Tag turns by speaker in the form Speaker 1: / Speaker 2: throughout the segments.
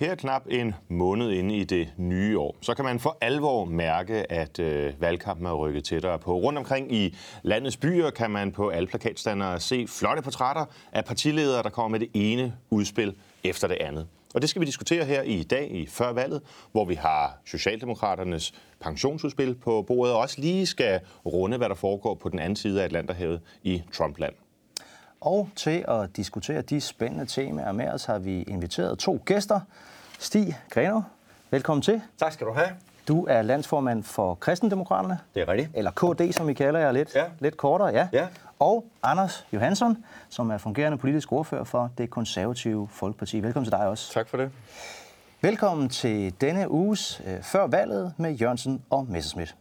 Speaker 1: Her knap en måned inde i det nye år, så kan man for alvor mærke, at øh, valgkampen er rykket tættere på. Rundt omkring i landets byer kan man på alle plakatstandere se flotte portrætter af partiledere, der kommer med det ene udspil efter det andet. Og det skal vi diskutere her i dag i før valget, hvor vi har Socialdemokraternes pensionsudspil på bordet, og også lige skal runde, hvad der foregår på den anden side af Atlanterhavet i Trumpland.
Speaker 2: Og til at diskutere de spændende temaer med os har vi inviteret to gæster. Stig Grenov, velkommen til.
Speaker 3: Tak skal du have.
Speaker 2: Du er landsformand for Kristendemokraterne.
Speaker 3: Det er rigtigt.
Speaker 2: Eller KD, som vi kalder jer lidt,
Speaker 3: Ja.
Speaker 2: lidt kortere. Ja.
Speaker 3: Ja.
Speaker 2: Og Anders Johansson, som er fungerende politisk ordfører for det konservative Folkeparti. Velkommen til dig også.
Speaker 3: Tak for det.
Speaker 2: Velkommen til denne uges øh, Før valget med Jørgensen og Messerschmidt.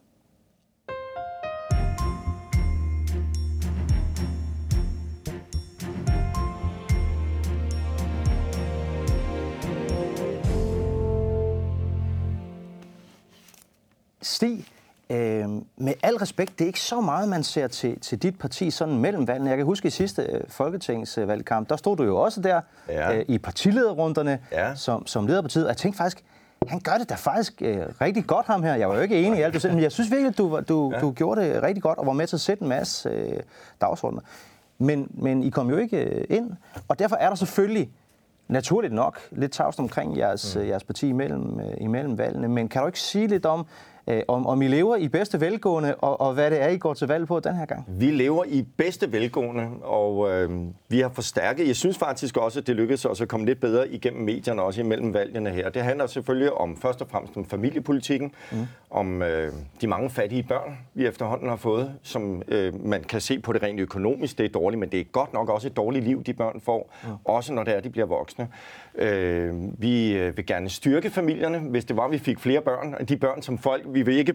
Speaker 2: Stig, øh, med al respekt, det er ikke så meget, man ser til, til dit parti sådan mellem valgene. Jeg kan huske i sidste øh, folketingsvalgkamp, der stod du jo også der
Speaker 3: Ja.
Speaker 2: øh, i partilederrunderne
Speaker 3: Ja.
Speaker 2: som, som leder partiet. Og jeg tænkte faktisk, han gør det da faktisk øh, rigtig godt, ham her. Jeg var jo ikke enig i alt, du sagde, men jeg synes virkelig, du, du, ja. du gjorde det rigtig godt og var med til at sætte en masse øh, dagsordner. Men, men I kom jo ikke øh, ind, og derfor er der selvfølgelig naturligt nok lidt tavst omkring jeres, mm. jeres parti imellem, øh, imellem valgene. Men kan du ikke sige lidt om, øh, om, om I lever i bedste velgående, og, og hvad det er, I går til valg på den her gang?
Speaker 3: Vi lever i bedste velgående, og øh, vi har forstærket. Jeg synes faktisk også, at det lykkedes os at komme lidt bedre igennem medierne, også imellem valgene her. Det handler selvfølgelig om først og fremmest om familiepolitikken, mm. om øh, de mange fattige børn, vi efterhånden har fået, som øh, man kan se på det rent økonomisk. Det er dårligt, men det er godt nok også et dårligt liv, de børn får, mm. også når det er, de bliver voksne. Øh, vi øh, vil gerne styrke familierne, hvis det var, at vi fik flere børn. De børn, som folk, vi vil ikke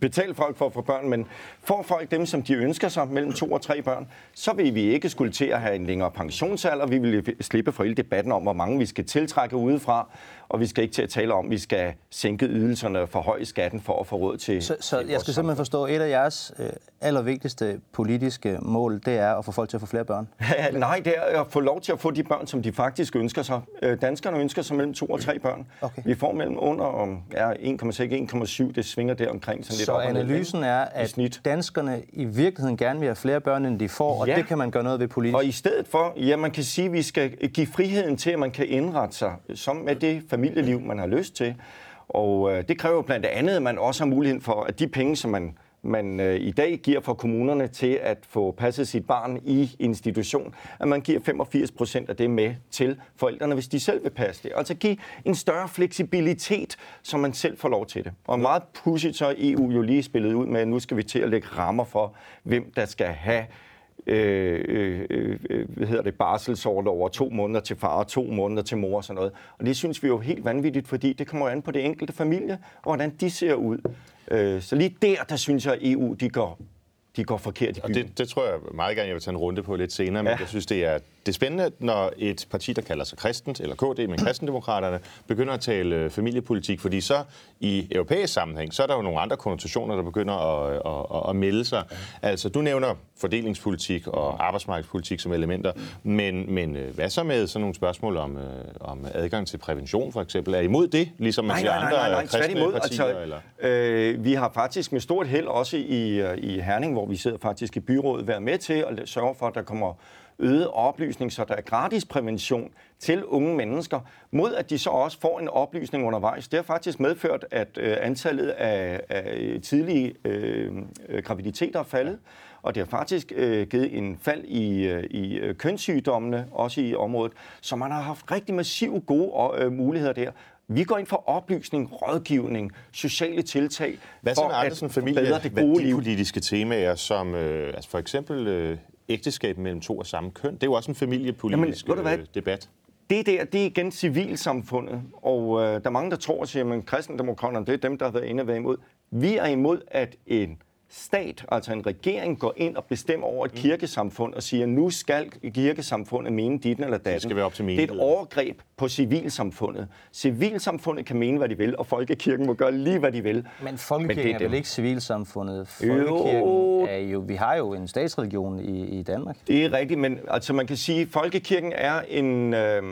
Speaker 3: betale folk for at få børn, men får folk dem, som de ønsker sig, mellem to og tre børn, så vil vi ikke skulle til at have en længere pensionsalder. Vi vil slippe for hele debatten om, hvor mange vi skal tiltrække udefra, og vi skal ikke til at tale om, at vi skal sænke ydelserne og forhøje skatten for at få råd til
Speaker 2: Så, så
Speaker 3: til
Speaker 2: jeg skal simpelthen forstå, at et af jeres øh, allervigtigste politiske mål, det er at få folk til at få flere børn.
Speaker 3: Nej, det er at få lov til at få de børn, som de faktisk ønsker sig. Øh, Danskerne ønsker sig mellem to og tre børn.
Speaker 2: Okay.
Speaker 3: Vi får mellem under om ja, 1,6-1,7. Det svinger der omkring. Sådan lidt
Speaker 2: Så
Speaker 3: op og
Speaker 2: analysen er, at
Speaker 3: snit.
Speaker 2: danskerne i virkeligheden gerne vil have flere børn, end de får, og
Speaker 3: Ja.
Speaker 2: det kan man gøre noget ved politisk.
Speaker 3: Og i stedet for, ja, man kan sige, at vi skal give friheden til, at man kan indrette sig som med det familieliv, man har lyst til. Og øh, det kræver blandt andet, at man også har muligheden for, at de penge, som man man øh, i dag giver for kommunerne til at få passet sit barn i institution, at man giver 85 procent af det med til forældrene, hvis de selv vil passe det. Altså give en større fleksibilitet, så man selv får lov til det. Og meget pudsigt så er EU jo lige spillet ud med, at nu skal vi til at lægge rammer for, hvem der skal have øh, øh, øh, hvad hedder det, barselsårlov over to måneder til far og to måneder til mor og sådan noget. Og det synes vi jo er helt vanvittigt, fordi det kommer jo an på det enkelte familie, og hvordan de ser ud. Øh, så lige der, der synes jeg, at EU de går, de går forkert i
Speaker 1: Og
Speaker 3: byen.
Speaker 1: det, det tror jeg meget gerne, jeg vil tage en runde på lidt senere, men
Speaker 3: Ja.
Speaker 1: jeg synes, det er, det er spændende, når et parti, der kalder sig kristent, eller KD, men kristendemokraterne, begynder at tale øh, familiepolitik, fordi så i europæisk sammenhæng, så er der jo nogle andre konnotationer, der begynder at, at, at, melde sig. Altså, du nævner fordelingspolitik og arbejdsmarkedspolitik som elementer, men, men øh, hvad så med sådan nogle spørgsmål om, øh, om adgang til prævention, for eksempel? Er I imod det, ligesom man
Speaker 3: Nej,
Speaker 1: siger
Speaker 3: nej, nej,
Speaker 1: andre
Speaker 3: nej, nej,
Speaker 1: kristne
Speaker 3: tværtimod.
Speaker 1: partier?
Speaker 3: Altså,
Speaker 1: eller?
Speaker 3: øh, vi har faktisk med stort held også i, i Herning, hvor vi sidder faktisk i byrådet, været med til at sørge for, at der kommer øget oplysning, så der er gratis prævention til unge mennesker, mod at de så også får en oplysning undervejs. Det har faktisk medført, at øh, antallet af, af tidlige øh, graviditeter er faldet, og det har faktisk øh, givet en fald i, øh, i øh, kønssygdommene, også i området. Så man har haft rigtig massive gode øh, muligheder der. Vi går ind for oplysning, rådgivning, sociale tiltag.
Speaker 1: Hvad så med andre
Speaker 3: at
Speaker 1: sådan
Speaker 3: forbedre
Speaker 1: familie,
Speaker 3: det gode liv.
Speaker 1: politiske temaer, som øh, altså for eksempel øh, ægteskab mellem to og samme køn? Det er jo også en familiepolitisk
Speaker 3: Jamen,
Speaker 1: øh, debat.
Speaker 3: Det der, det er igen civilsamfundet, og øh, der er mange, der tror og siger, at kristendemokraterne, det er dem, der har været inde og været imod. Vi er imod, at en stat, altså en regering, går ind og bestemmer over et
Speaker 1: Mm.
Speaker 3: kirkesamfund og siger, nu skal kirkesamfundet mene dit eller datten. Det
Speaker 1: skal være op til
Speaker 3: Det er et overgreb på civilsamfundet. Civilsamfundet kan mene, hvad de vil, og folkekirken må gøre lige, hvad de vil.
Speaker 2: Men folkekirken
Speaker 3: det
Speaker 2: er,
Speaker 3: er
Speaker 2: vel ikke civilsamfundet?
Speaker 3: Jo.
Speaker 2: Folkekirken er jo, vi har jo en statsreligion i, i Danmark.
Speaker 3: Det er rigtigt, men altså man kan sige, at folkekirken er en... Øh,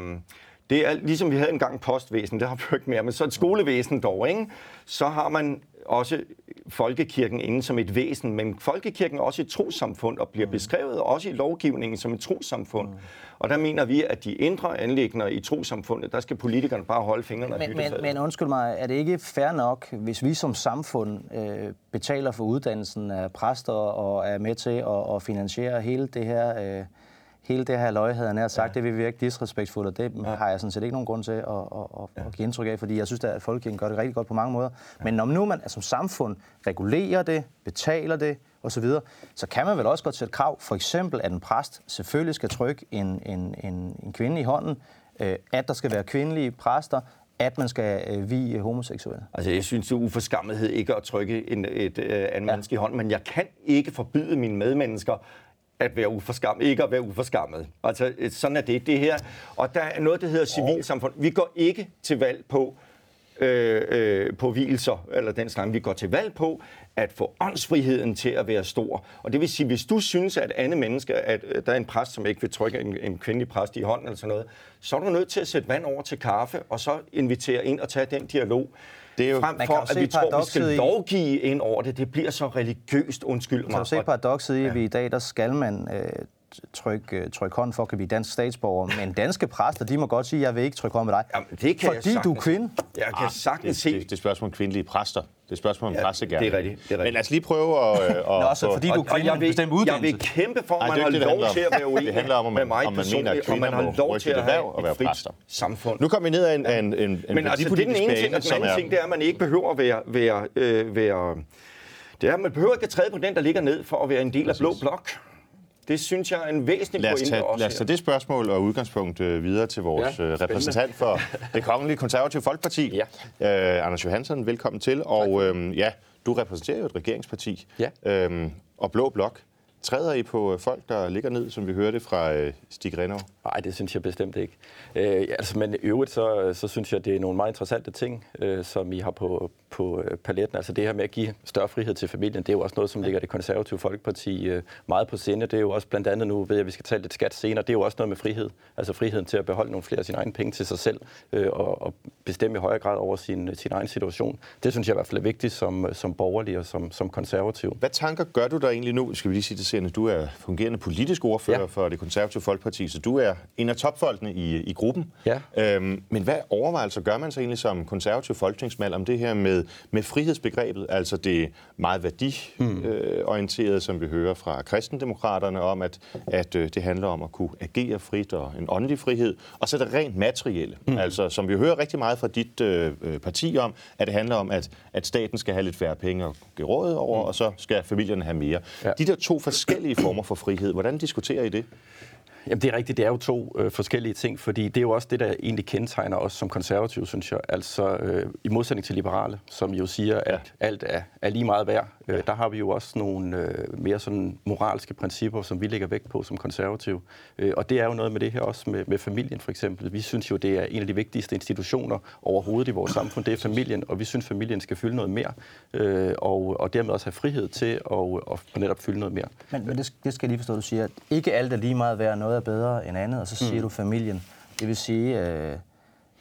Speaker 3: det er ligesom vi havde engang postvæsen, det har vi jo ikke mere, men så et skolevæsen dog, ikke? så har man også folkekirken inde som et væsen, men folkekirken er også et trosamfund og bliver beskrevet også i lovgivningen som et trosamfund. Mm. Og der mener vi, at de indre anlægner i trosamfundet, der skal politikerne bare holde fingrene
Speaker 2: men, men, men undskyld mig, er det ikke fair nok, hvis vi som samfund øh, betaler for uddannelsen af præster og er med til at, at finansiere hele det her... Øh, hele det her løg, havde jeg nær sagt, ja. det vil virke disrespektfuldt, og det ja. har jeg sådan set ikke nogen grund til at, at, at, ja. at give indtryk af, fordi jeg synes, at folkekirken gør det rigtig godt på mange måder. Ja. Men når nu man som samfund regulerer det, betaler det osv., så, så kan man vel også godt sætte krav, for eksempel, at en præst selvfølgelig skal trykke en, en, en, en kvinde i hånden, øh, at der skal være kvindelige præster, at man skal øh, vige homoseksuelle?
Speaker 3: Altså, jeg synes, det er uforskammethed ikke at trykke en, et øh, andet ja. menneske i hånden, men jeg kan ikke forbyde mine medmennesker at være uforskammet, ikke at være uforskammet. Altså, sådan er det, det her. Og der er noget, der hedder civilsamfund. Vi går ikke til valg på, øh, øh, på hvilelser, eller den slags. Vi går til valg på at få åndsfriheden til at være stor. Og det vil sige, hvis du synes, at andre mennesker, at øh, der er en præst, som ikke vil trykke en, en kvindelig præst i hånden eller sådan noget, så er du nødt til at sætte vand over til kaffe, og så invitere ind og tage den dialog. Det er jo frem for, at vi tror, vi skal lovgive ind over det. Det bliver så religiøst, undskyld mig.
Speaker 2: Kan du se paradokset i, at vi i dag, der skal man øh, trykke, øh, trykke hånd for at blive dansk statsborger. Men danske præster, de må godt sige, at jeg vil ikke trykke hånd med dig.
Speaker 3: Jamen, det kan
Speaker 2: fordi
Speaker 3: jeg
Speaker 2: du er kvinde.
Speaker 3: Jeg kan ah, sagtens se.
Speaker 1: Det, det, det er spørgsmål om kvindelige præster. Det er spørgsmål om ja, præstegærning.
Speaker 3: Det er rigtigt. Det er rigtigt.
Speaker 1: Men lad os lige prøve at...
Speaker 2: Øh, at Nå, så fordi du er kvinde,
Speaker 3: jeg vil, jeg vil kæmpe for, at man har lov til at være uenig
Speaker 1: Det handler om,
Speaker 3: man,
Speaker 1: om man mener, at kvinder må lov til at have et frit
Speaker 3: samfund.
Speaker 1: Nu kommer vi ned af en, en, en, en
Speaker 3: Men altså, det er den ene ting, og den anden ting, det er, at man ikke behøver at være, være, øh, være det er, at man behøver ikke at træde på den, der ligger ned for at være en del af Blå Blok. Det synes jeg er en væsentlig
Speaker 1: lad os
Speaker 3: pointe
Speaker 1: tage, også. Lad os tage det spørgsmål og udgangspunkt øh, videre til vores ja, øh, repræsentant for det kongelige konservative folkeparti. Ja. Øh, Anders Johansson, velkommen til. Og øh, ja, du repræsenterer jo et regeringsparti. Ja. Øh, og Blå Blok. Træder I på øh, folk, der ligger ned, som vi hørte fra øh, Stig Renov?
Speaker 4: Nej, det synes jeg bestemt ikke. Øh, altså, men i øvrigt, så, så synes jeg, det er nogle meget interessante ting, øh, som I har på, på øh, paletten. Altså det her med at give større frihed til familien, det er jo også noget, som ligger det konservative folkeparti øh, meget på sinde. Det er jo også blandt andet nu, ved jeg, at vi skal tale lidt skat senere, det er jo også noget med frihed. Altså friheden til at beholde nogle flere af sine egne penge til sig selv øh, og, og bestemme i højere grad over sin, sin egen situation. Det synes jeg i hvert fald er vigtigt som, som borgerlig og som, som konservativ.
Speaker 1: Hvad tanker gør du der egentlig nu? Skal vi lige sige til scenen, du er fungerende politisk ordfører ja. for det konservative folkeparti, så du er en af topfolkene i, i gruppen. Ja. Øhm, men hvad overvejelser gør man så egentlig som konservativ folketingsmand om det her med, med frihedsbegrebet, altså det meget værdiorienterede, mm. øh, som vi hører fra kristendemokraterne om, at, at øh, det handler om at kunne agere frit og en åndelig frihed, og så det rent materielle, mm. altså som vi hører rigtig meget fra dit øh, øh, parti om, at det handler om, at, at staten skal have lidt færre penge at give råd over, mm. og så skal familierne have mere. Ja. De der to forskellige former for frihed, hvordan diskuterer I det?
Speaker 4: Jamen det er rigtigt, det er jo to øh, forskellige ting, fordi det er jo også det, der egentlig kendetegner os som konservative, synes jeg. Altså øh, i modsætning til liberale, som jo siger, at ja. alt er, er lige meget værd, øh, der har vi jo også nogle øh, mere sådan moralske principper, som vi lægger vægt på som konservative. Øh, og det er jo noget med det her også med, med familien for eksempel. Vi synes jo, det er en af de vigtigste institutioner overhovedet i vores samfund, det er familien, og vi synes, familien skal fylde noget mere, øh, og, og dermed også have frihed til at, at netop fylde noget mere.
Speaker 2: Men, men det, det skal jeg lige forstå, du siger, at ikke alt er lige meget værd, noget er bedre end andet, og så siger mm. du familien. Det vil sige, øh,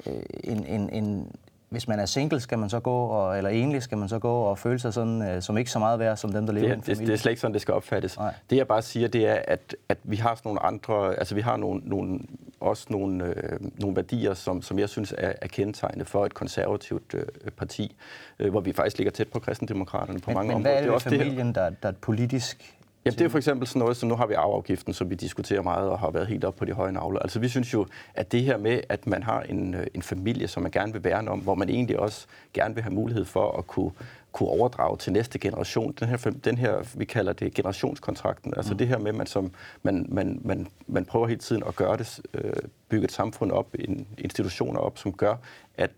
Speaker 2: øh, en, en, en, hvis man er single, skal man så gå, og, eller enlig, skal man så gå og føle sig sådan, øh, som ikke så meget værd, som dem, der lever
Speaker 4: det,
Speaker 2: i en familie?
Speaker 4: Det, det er slet ikke sådan, det skal opfattes. Nej. Det jeg bare siger, det er, at, at vi har sådan nogle andre, altså vi har nogle, nogle, også nogle, øh, nogle værdier, som, som jeg synes er, er kendetegnende for et konservativt øh, parti, øh, hvor vi faktisk ligger tæt på kristendemokraterne på
Speaker 2: men,
Speaker 4: mange
Speaker 2: men
Speaker 4: områder.
Speaker 2: Men hvad er det, det er familien, det der, der er et politisk
Speaker 4: Jamen, det er for eksempel sådan noget, som nu har vi arveafgiften, som vi diskuterer meget og har været helt op på de høje navler. Altså vi synes jo, at det her med, at man har en, øh, en familie, som man gerne vil værne om, hvor man egentlig også gerne vil have mulighed for at kunne, kunne overdrage til næste generation. Den her, den her vi kalder det generationskontrakten. Altså mm. det her med, at man, som, man, man, man, man prøver hele tiden at gøre det, øh, bygge et samfund op, en, institutioner op, som gør, at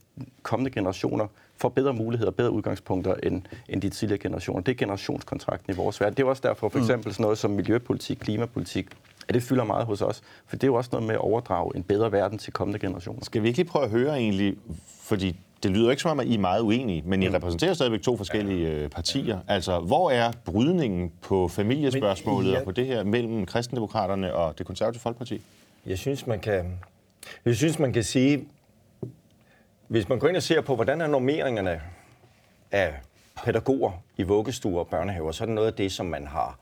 Speaker 4: kommende generationer får bedre muligheder, bedre udgangspunkter end, end de tidligere generationer. Det er generationskontrakten i vores verden. Det er også derfor for mm. eksempel sådan noget som miljøpolitik, klimapolitik, at det fylder meget hos os. For det er jo også noget med at overdrage en bedre verden til kommende generationer.
Speaker 1: Skal vi ikke lige prøve at høre egentlig, fordi det lyder ikke som om, at I er meget uenige, men I mm. repræsenterer stadigvæk to forskellige øh, partier. Altså, hvor er brydningen på familiespørgsmålet men, ja. og på det her mellem kristendemokraterne og det konservative folkeparti?
Speaker 3: Jeg synes, man kan Jeg synes, man kan sige, hvis man går ind og ser på, hvordan er normeringerne af pædagoger i vuggestuer og børnehaver, så er det noget af det, som man har,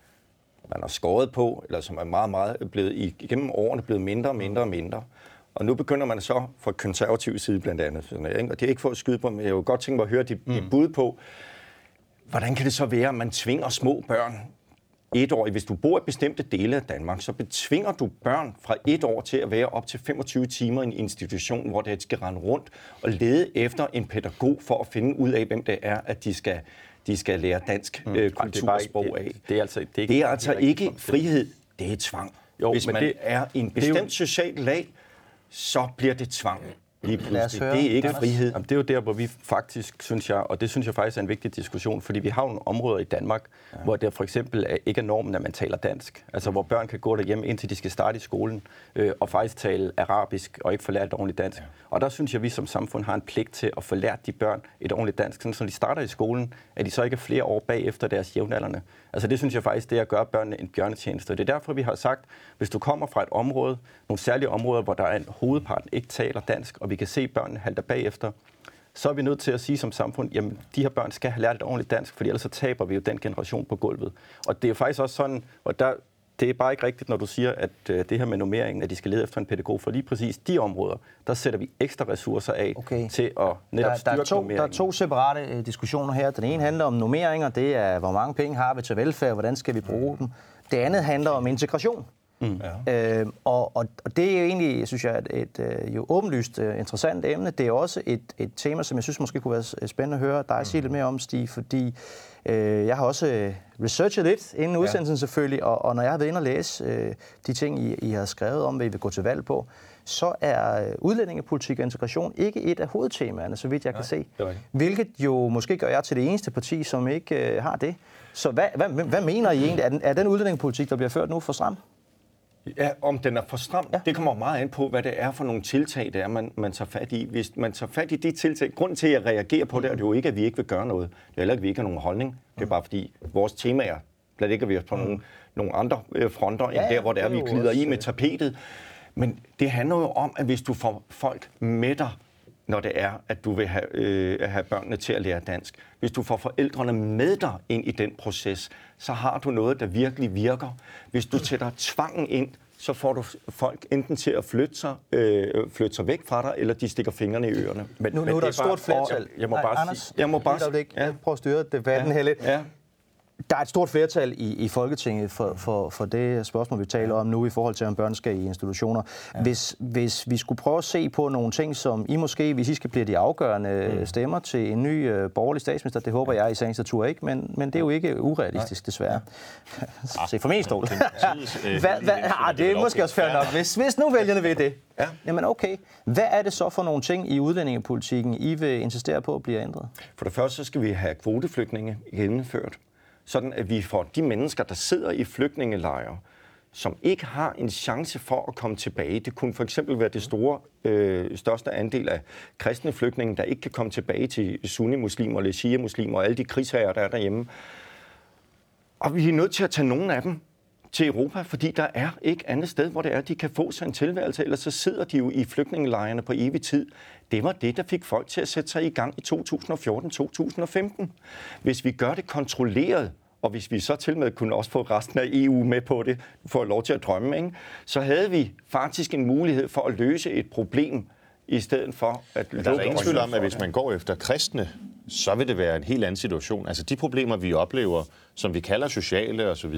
Speaker 3: man har skåret på, eller som er meget, meget blevet, igennem årene blevet mindre og mindre og mindre. Og nu begynder man så fra konservativ side blandt andet. Sådan, ikke? Og det er ikke for at skyde på, men jeg vil godt tænke mig at høre dit, mm. dit bud på, hvordan kan det så være, at man tvinger små børn et år, hvis du bor i bestemte dele af Danmark, så betvinger du børn fra et år til at være op til 25 timer i en institution, hvor det skal rende rundt og lede efter en pædagog for at finde ud af, hvem det er, at de skal, de skal lære dansk mm. øh, kultur og sprog af.
Speaker 4: Det, det er altså, det er ikke,
Speaker 3: det er altså ikke frihed, det er tvang. Jo, Hvis man det, er i en bestemt jo... social lag, så bliver det tvang lige pludselig. Det er ikke det, frihed.
Speaker 4: Jamen, det er jo der, hvor vi faktisk, synes jeg, og det synes jeg faktisk er en vigtig diskussion, fordi vi har nogle områder i Danmark, ja. hvor det for eksempel er, ikke er normen, at man taler dansk. Altså hvor børn kan gå derhjemme, indtil de skal starte i skolen, øh, og faktisk tale arabisk, og ikke få lært et ordentligt dansk. Ja. Og der synes jeg, at vi som samfund har en pligt til at få lært de børn et ordentligt dansk, sådan, så når de starter i skolen, at de så ikke er flere år bagefter deres jævnaldrende. Altså det synes jeg faktisk, det er at gøre børnene en bjørnetjeneste. Og det er derfor, vi har sagt, hvis du kommer fra et område, nogle særlige områder, hvor der er en hovedparten ikke taler dansk, og vi kan se, at børnene halter bagefter, så er vi nødt til at sige som samfund, jamen de her børn skal have lært et ordentligt dansk, for ellers så taber vi jo den generation på gulvet. Og det er jo faktisk også sådan, og der, det er bare ikke rigtigt, når du siger, at øh, det her med nummeringen, at de skal lede efter en pædagog, for lige præcis de områder, der sætter vi ekstra ressourcer af okay. til at netop der,
Speaker 2: styrke der er to, Der er to separate øh, diskussioner her. Den ene handler om nummeringer, det er, hvor mange penge har vi til velfærd, hvordan skal vi bruge dem. Det andet handler om integration. Mm. Ja. Øh, og, og, og det er jo egentlig, synes jeg, et, et, øh, jo åbenlyst uh, interessant emne. Det er også et, et tema, som jeg synes måske kunne være spændende at høre dig sige mm. lidt mere om, Stig, fordi øh, jeg har også øh, researchet lidt inden udsendelsen ja. selvfølgelig, og, og når jeg har været inde og læse øh, de ting, I, I har skrevet om, hvad I vil gå til valg på, så er udlændingepolitik og integration ikke et af hovedtemaerne, så vidt jeg Nej, kan se. Hvilket jo måske gør jer til det eneste parti, som ikke øh, har det. Så hvad, hvad, hvad mener I egentlig? Er den, er den udlændingepolitik, der bliver ført nu, for stram?
Speaker 3: Ja, om den er for stram, ja. det kommer meget an på, hvad det er for nogle tiltag, det er, man, man tager fat i. Hvis man tager fat i de tiltag, grunden til, at jeg reagerer på det, er det jo ikke, at vi ikke vil gøre noget. Det er heller ikke, at vi ikke har nogen holdning. Det er bare fordi, vores temaer, der ligger vi os på mm. nogle, nogle andre øh, fronter, ja, end der, hvor det er, vi glider i med tapetet. Men det handler jo om, at hvis du får folk med dig, når det er, at du vil have, øh, have børnene til at lære dansk. Hvis du får forældrene med dig ind i den proces, så har du noget, der virkelig virker. Hvis du sætter tvangen ind, så får du folk enten til at flytte sig, øh, flytte sig væk fra dig, eller de stikker fingrene i ørerne.
Speaker 2: Men, nu, nu er der et stort flertal.
Speaker 4: Jeg må bare Anders,
Speaker 2: sige... Jeg må bare sige... Ja. Prøv at styre debatten ja. her lidt. Ja der er et stort flertal i, i Folketinget for, for, for det spørgsmål, vi taler om nu i forhold til, om børn skal i institutioner. Ja. Hvis, hvis vi skulle prøve at se på nogle ting, som I måske, hvis I skal blive de afgørende mm. stemmer til en ny uh, borgerlig statsminister, det håber jeg i sagens natur ikke, men, men det er jo ikke urealistisk, desværre. Ja. Se for min stol. hvad, hvad, ah, det er måske også fair nok. Hvis, hvis nu vælgerne vil det, ja. jamen okay. Hvad er det så for nogle ting i udlændingepolitikken, I vil insistere på at blive ændret?
Speaker 3: For det første så skal vi have kvoteflygtninge gennemført sådan at vi får de mennesker, der sidder i flygtningelejre, som ikke har en chance for at komme tilbage. Det kunne for eksempel være det store, øh, største andel af kristne flygtninge, der ikke kan komme tilbage til sunni-muslimer eller shia-muslimer og alle de krigsherrer, der er derhjemme. Og vi er nødt til at tage nogle af dem til Europa, fordi der er ikke andet sted, hvor det er, de kan få sig en tilværelse, ellers så sidder de jo i flygtningelejrene på evig tid. Det var det, der fik folk til at sætte sig i gang i 2014-2015. Hvis vi gør det kontrolleret, og hvis vi så til med kunne også få resten af EU med på det, for lov til at drømme, ikke? så havde vi faktisk en mulighed for at løse et problem, i stedet for at...
Speaker 1: Men der er ingen tvivl om, at hvis man går efter kristne, så vil det være en helt anden situation. Altså de problemer, vi oplever, som vi kalder sociale osv.,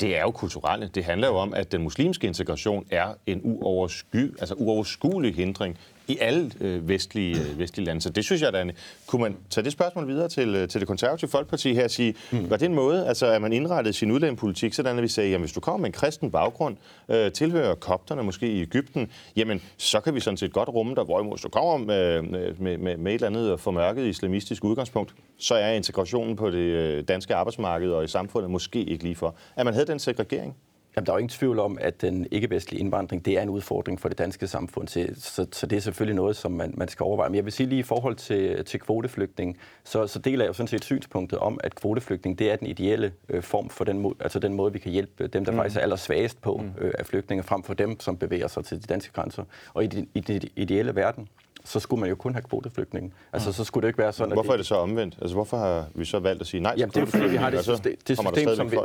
Speaker 1: det er jo kulturelle. Det handler jo om, at den muslimske integration er en uoversky, altså uoverskuelig hindring i alle øh, vestlige, øh, vestlige lande. Så det synes jeg, at kunne man tage det spørgsmål videre til, øh, til det konservative folkeparti her og sige, mm. var det en måde, altså at man indrettede sin udlændingepolitik, sådan at vi sagde, jamen hvis du kommer med en kristen baggrund, øh, tilhører kopterne måske i Ægypten, jamen så kan vi sådan set godt rumme dig, hvorimod hvis du kommer med, med, med, med et eller andet formørket islamistisk udgangspunkt, så er integrationen på det øh, danske arbejdsmarked og i samfundet måske ikke lige for. At man havde den segregering.
Speaker 4: Jamen, der er jo ingen tvivl om, at den ikke-vestlige indvandring, det er en udfordring for det danske samfund. Så, så, så det er selvfølgelig noget, som man, man skal overveje. Men jeg vil sige lige i forhold til, til kvoteflygtning, så, så deler jeg jo sådan set synspunktet om, at kvoteflygtning, det er den ideelle øh, form for den, altså den måde, vi kan hjælpe dem, der mm. faktisk er allersvagest på mm. øh, af flygtninge, frem for dem, som bevæger sig til de danske grænser. Og i den i det ideelle verden, så skulle man jo kun have kvoteflygtninge. Altså, mm. så skulle det ikke være sådan,
Speaker 1: Hvorfor at det... er det så omvendt? Altså, hvorfor har vi så valgt at sige nej
Speaker 4: Jamen, det er fordi, vi har det system, det system som vi,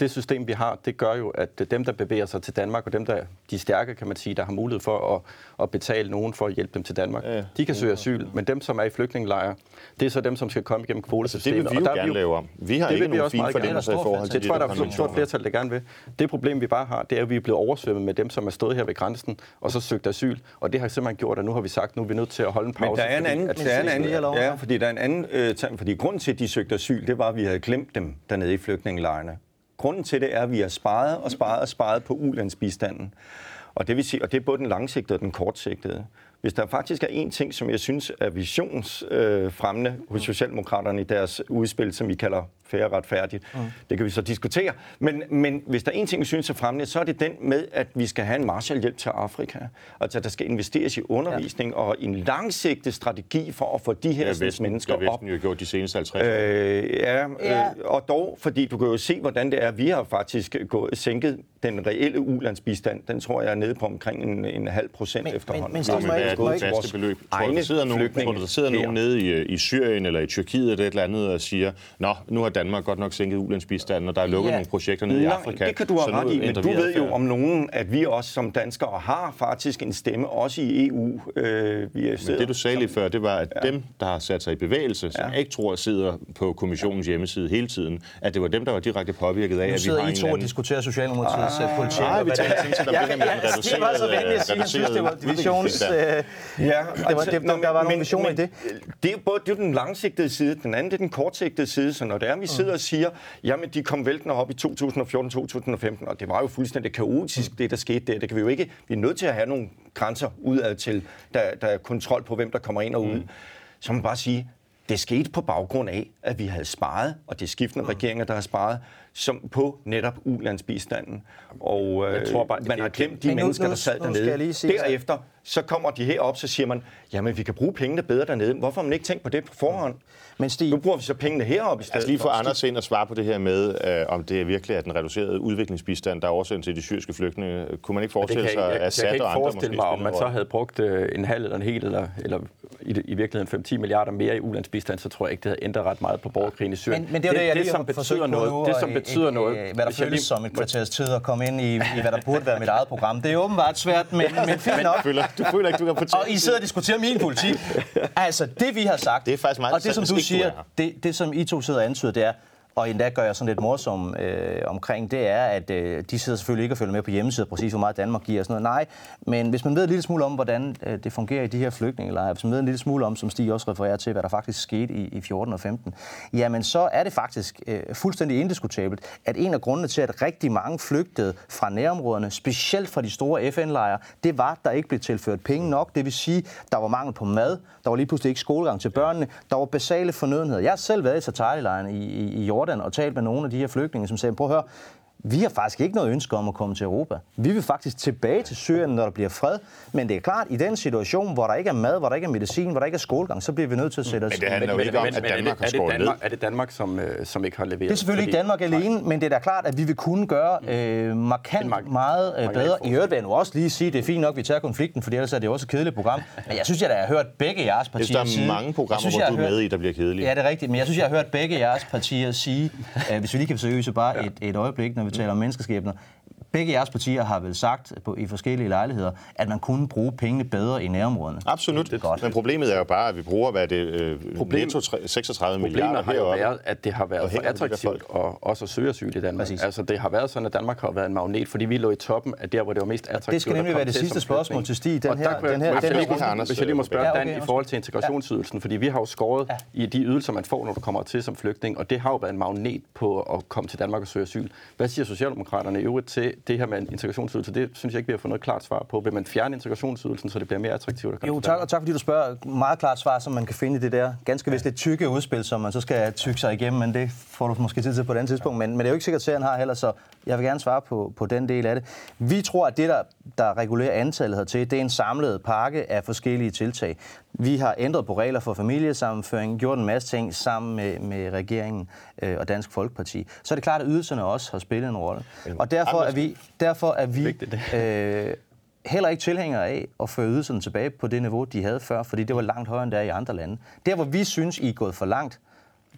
Speaker 4: det, det system, vi har, det gør jo, at dem, der bevæger sig til Danmark, og dem, der de stærke, kan man sige, der har mulighed for at, at betale nogen for at hjælpe dem til Danmark, ja, de kan søge asyl. Men dem, som er i flygtningelejre, det er så dem, som skal komme igennem kvotesystemet.
Speaker 1: Altså, det vil vi jo og der gerne lave om. Vi har det ikke nogen fine fornemmelser i forhold til
Speaker 4: det. tror jeg, der er et stort flertal, der gerne vil. Det problem, vi bare har, det er, at vi er blevet oversvømmet med dem, som er stået her ved grænsen, og så søgt asyl. Og det har simpelthen gjort, at nu har vi sagt, nu er vi nødt til at holde en pause.
Speaker 3: Men der er en anden, fordi, der er en anden ja, fordi der er en anden øh, fordi grunden til, at de søgte asyl, det var, at vi havde glemt dem dernede i flygtningelejrene. Grunden til det er, at vi har sparet og sparet og sparet på ulandsbistanden. Og det vil sige, og det er både den langsigtede og den kortsigtede. Hvis der faktisk er en ting, som jeg synes er visionsfremmende øh, hos Socialdemokraterne i deres udspil, som vi kalder færre retfærdigt. Mm. Det kan vi så diskutere. Men, men hvis der er en ting, vi synes er fremmende, så er det den med, at vi skal have en Marshallhjælp til Afrika. Altså, der skal investeres i undervisning ja. og en langsigtet strategi for at få de her ja, Vesten, mennesker op. Det
Speaker 1: har Vesten jo gjort de seneste 50 år.
Speaker 3: Øh, ja, ja. Øh, og dog, fordi du kan jo se, hvordan det er. Vi har faktisk gået, sænket den reelle ulandsbistand. Den tror jeg er nede på omkring en, en halv procent men, efterhånden. Men,
Speaker 1: men, men hvad er det faste beløb? Tror du, der sidder nogen, tror der sidder nogen nede i, i Syrien eller i Tyrkiet eller et eller andet og siger, nå, nu har Danmark godt nok sænket ulandsbistanden, og der er lukket ja. nogle projekter nede i Afrika.
Speaker 3: Det kan du have ret i, men du ved jo om nogen, at vi også som danskere har faktisk en stemme, også i EU.
Speaker 1: Øh, vi er men det du sagde lige før, det var, at ja. dem, der har sat sig i bevægelse, som ja. ikke tror sidder på kommissionens hjemmeside hele tiden, at det var dem, der var direkte påvirket af, at vi har
Speaker 2: en I to og diskuterer Socialdemokratiets ah, politik.
Speaker 1: Nej, vi sådan set om det her med den reducerede... Det var så venligt at sige, jeg synes, det var divisions...
Speaker 2: Ja, der var nogle visioner i det.
Speaker 3: Det er både det er den langsigtede side, den anden det er den kortsigtede side, så når det er, vi sidder og siger, jamen de kom væltende op i 2014-2015, og det var jo fuldstændig kaotisk, det der skete der. Det kan vi jo ikke. Vi er nødt til at have nogle grænser udad til, der, der er kontrol på, hvem der kommer ind og ud. Mm. Så man bare sige, det skete på baggrund af, at vi havde sparet, og det er skiftende mm. regeringer, der har sparet, som på netop ulandsbistanden. Og øh, jeg tror bare, man har glemt de nu, mennesker, der sad dernede. Derefter, så kommer de herop, så siger man, jamen vi kan bruge pengene bedre dernede. Hvorfor har man ikke tænkt på det på forhånd? Men Stig, nu bruger vi så pengene herop i stedet. Altså
Speaker 1: lige for Anders ind og svare på det her med, øh, om det er virkelig er den reducerede udviklingsbistand, der er årsagen til de syriske flygtninge. Kunne man ikke forestille sig, at Assad
Speaker 4: og andre
Speaker 1: Jeg kan
Speaker 4: ikke forestille mig, om man så havde brugt øh, en halv eller en hel, eller, eller i, i virkeligheden 5-10 milliarder mere i ulandsbistand, så tror jeg ikke, det havde ændret ret meget på borgerkrigen i Syrien.
Speaker 2: Men, men det er det, det, jeg det, som betyder noget,
Speaker 4: det, som betyder et, noget,
Speaker 2: hvad der føles som et kvarters tid at komme ind i, i, hvad der burde være mit eget program. Det er åbenbart svært, men, men fint nok.
Speaker 1: Du føler, ikke, du kan fortælle.
Speaker 2: Og I sidder og diskuterer min politik. Altså, det vi har sagt,
Speaker 1: det er faktisk meget
Speaker 2: og det som du siger, det, det som I to sidder og antyder, det er, og endda gør jeg sådan lidt morsom øh, omkring, det er, at øh, de sidder selvfølgelig ikke og følger med på hjemmesiden, præcis hvor meget Danmark giver og sådan noget. Nej, men hvis man ved en lille smule om, hvordan øh, det fungerer i de her flygtningelejre, hvis man ved en lille smule om, som Stig også refererer til, hvad der faktisk skete i, i 14 og 15, jamen så er det faktisk øh, fuldstændig indiskutabelt, at en af grundene til, at rigtig mange flygtede fra nærområderne, specielt fra de store FN-lejre, det var, at der ikke blev tilført penge nok. Det vil sige, der var mangel på mad, der var lige pludselig ikke skolegang til børnene, der var basale fornødenheder. Jeg har selv været i Satarilejren i, i, i Jordan, og talt med nogle af de her flygtninge, som sagde, prøv at høre, vi har faktisk ikke noget ønske om at komme til Europa. Vi vil faktisk tilbage til Syrien, når der bliver fred. Men det er klart, at i den situation, hvor der ikke er mad, hvor der ikke er medicin, hvor der ikke er skolegang, så bliver vi nødt til at sætte os...
Speaker 1: Men det handler jo ikke om, at Danmark har skåret ned.
Speaker 4: Er det Danmark, som, øh, som ikke har leveret? Det
Speaker 2: er selvfølgelig ikke Danmark alene, men det er da klart, at vi vil kunne gøre øh, markant mar- meget øh, bedre. I øvrigt vil jeg nu også lige sige, at det er fint nok, at vi tager konflikten, for ellers er det også et kedeligt program. Men jeg synes, at jeg har hørt begge jeres partier
Speaker 1: sige... Der er mange programmer, synes, hvor du er med i, der bliver kedelige.
Speaker 2: Ja, det er rigtigt. Men jeg synes, jeg har hørt begge jeres partier sige, øh, hvis vi lige kan seriøse bare et, et øjeblik, når vi taler om menneskeskæbner, Begge jeres partier har vel sagt på, i forskellige lejligheder, at man kunne bruge pengene bedre i nærområderne.
Speaker 1: Absolut. Det godt. Men problemet er jo bare, at vi bruger, hvad det øh, Problem, netto 36 milliarder
Speaker 4: har jo været, at det har været for attraktivt at også at søge asyl i Danmark. Præcis. Altså, det har været sådan, at Danmark har været en magnet, fordi vi lå i toppen af der, hvor det var mest attraktivt.
Speaker 2: Det skal nemlig være det sidste spørgsmål til Stig. Den her, den her,
Speaker 4: den her, hvis jeg lige må spørge ja, okay, Dan i forhold til integrationsydelsen, fordi vi har jo skåret ja. i de ydelser, man får, når du kommer til som flygtning, og det har jo været en magnet på at komme til Danmark og søge asyl. Hvad siger Socialdemokraterne i øvrigt til det her med en integrationsydelse, det synes jeg ikke, vi har fået noget klart svar på. Vil man fjerne integrationsydelsen, så det bliver mere attraktivt at
Speaker 2: Jo, tak, og tak fordi du spørger. Meget klart svar, som man kan finde i det der ganske vist lidt tykke udspil, som man så skal tykke sig igennem, men det får du måske tid til på et andet tidspunkt. Men, men det er jo ikke sikkert, at serien har heller, så jeg vil gerne svare på, på den del af det. Vi tror, at det, der, der regulerer antallet hertil, det er en samlet pakke af forskellige tiltag. Vi har ændret på regler for familiesammenføring, gjort en masse ting sammen med, med regeringen øh, og Dansk Folkeparti. Så er det klart, at ydelserne også har spillet en rolle. Og derfor er vi, derfor er vi øh, heller ikke tilhængere af at føre ydelserne tilbage på det niveau, de havde før, fordi det var langt højere end der i andre lande. Der, hvor vi synes, I er gået for langt,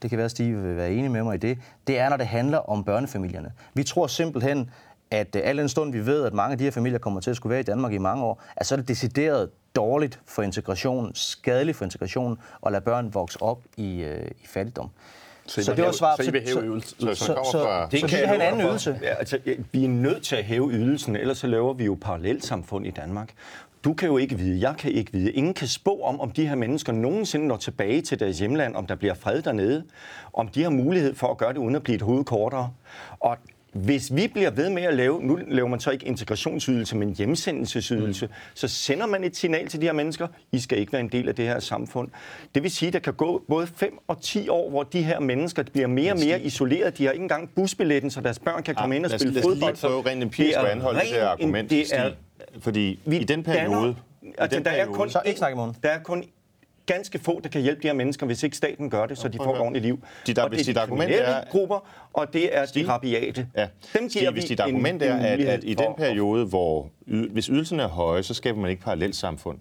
Speaker 2: det kan være, at Stig vil være enig med mig i det, det er, når det handler om børnefamilierne. Vi tror simpelthen, at øh, al den stund vi ved, at mange af de her familier kommer til at skulle være i Danmark i mange år, at så er det decideret dårligt for integrationen, skadeligt for integrationen, at lade børn vokse op i, øh, i fattigdom.
Speaker 4: Så
Speaker 2: Så det var
Speaker 4: hæve-
Speaker 2: svar
Speaker 4: så I vil hæve ydelsen?
Speaker 1: Så-
Speaker 2: Så,
Speaker 1: så kommer
Speaker 2: så,
Speaker 1: fra-
Speaker 2: så, så vi en anden ydelse.
Speaker 3: Ja, altså, vi er nødt til at hæve ydelsen, ellers så laver vi jo parallelsamfund i Danmark. Du kan jo ikke vide, jeg kan ikke vide. Ingen kan spå om, om de her mennesker nogensinde når tilbage til deres hjemland, om der bliver fred dernede, om de har mulighed for at gøre det uden at blive et hoved kortere. Og hvis vi bliver ved med at lave, nu laver man så ikke integrationsydelse, men hjemsendelsesydelse, mm. så sender man et signal til de her mennesker, I skal ikke være en del af det her samfund. Det vil sige, at der kan gå både 5 og 10 år, hvor de her mennesker bliver mere og mere isoleret. De har ikke engang busbilletten, så deres børn kan komme ind og
Speaker 1: lad os-
Speaker 3: spille
Speaker 1: lad os lige
Speaker 3: fodbold.
Speaker 1: Prøve rent empirisk
Speaker 3: det er
Speaker 1: at anholde det der argument,
Speaker 3: det er,
Speaker 1: Stig. Fordi
Speaker 3: vi
Speaker 1: i den periode...
Speaker 3: danner-
Speaker 1: i
Speaker 3: Altså,
Speaker 1: den
Speaker 3: der er
Speaker 1: periode-
Speaker 3: kun
Speaker 2: Så ikke snak i munden.
Speaker 3: Der er kun ganske få, der kan hjælpe de her mennesker, hvis ikke staten gør det, så de får et ordentligt liv.
Speaker 1: Dit-
Speaker 3: og
Speaker 1: hvis
Speaker 3: det er de kriminelle
Speaker 1: er-
Speaker 3: grupper, og det er
Speaker 1: Stig?
Speaker 3: de rabiate.
Speaker 1: Ja.
Speaker 3: Dem
Speaker 1: Stig,
Speaker 3: giver
Speaker 1: hvis
Speaker 3: vi
Speaker 1: dit
Speaker 3: en-
Speaker 1: argument
Speaker 3: en
Speaker 1: er, at, at i den periode, hvor y- hvis ydelsen er høje, så skaber man ikke parallelt samfund.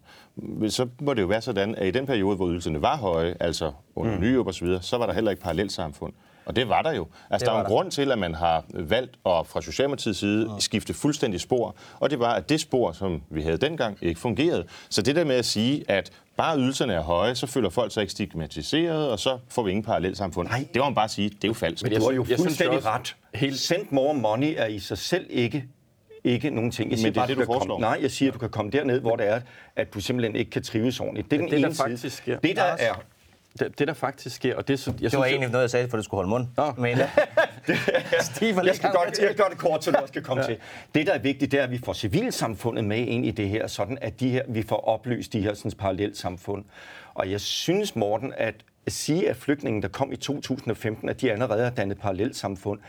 Speaker 1: Så må det jo være sådan, at i den periode, hvor ydelserne var høje, altså under mm. Nyrup og så videre, så var der heller ikke parallelt samfund. Og det var der jo. Altså, der er en
Speaker 2: der.
Speaker 1: grund til, at man har valgt at fra Socialdemokratiets side skifte fuldstændig spor. Og det var, at det spor, som vi havde dengang, ikke fungerede. Så det der med at sige, at bare ydelserne er høje, så føler folk sig ikke stigmatiseret, og så får vi ingen parallelt samfund.
Speaker 3: Nej.
Speaker 1: Det må man bare sige, det er jo falsk.
Speaker 4: Men
Speaker 3: har
Speaker 4: synes-
Speaker 3: jo fuldstændig
Speaker 4: også-
Speaker 3: ret.
Speaker 4: helt-
Speaker 3: Send more money er i sig selv ikke ikke nogen ting. Jeg
Speaker 1: Men det er
Speaker 3: bare,
Speaker 1: det,
Speaker 3: du
Speaker 1: du
Speaker 3: kan
Speaker 1: foreslår.
Speaker 3: komme, Nej, jeg siger, at du kan komme derned, hvor det er, at du simpelthen ikke kan trives ordentligt. Det er den
Speaker 4: det, der
Speaker 3: ene
Speaker 4: faktisk sker-
Speaker 3: side. Det, der er...
Speaker 4: Det, det der faktisk sker, og det, jeg
Speaker 2: Det var
Speaker 4: synes,
Speaker 2: egentlig noget, jeg sagde, for det skulle holde mund.
Speaker 4: Nå.
Speaker 2: Men var
Speaker 3: Jeg skal godt,
Speaker 2: til.
Speaker 3: jeg gør det kort, så du også kan komme ja. til. Det, der er vigtigt, det er, at vi får civilsamfundet med ind i det her, sådan at de her, vi får oplyst de her sådan, parallelt samfund. Og jeg synes, Morten, at sige, at flygtningen, der kom i 2015, at de allerede har dannet parallelt samfund.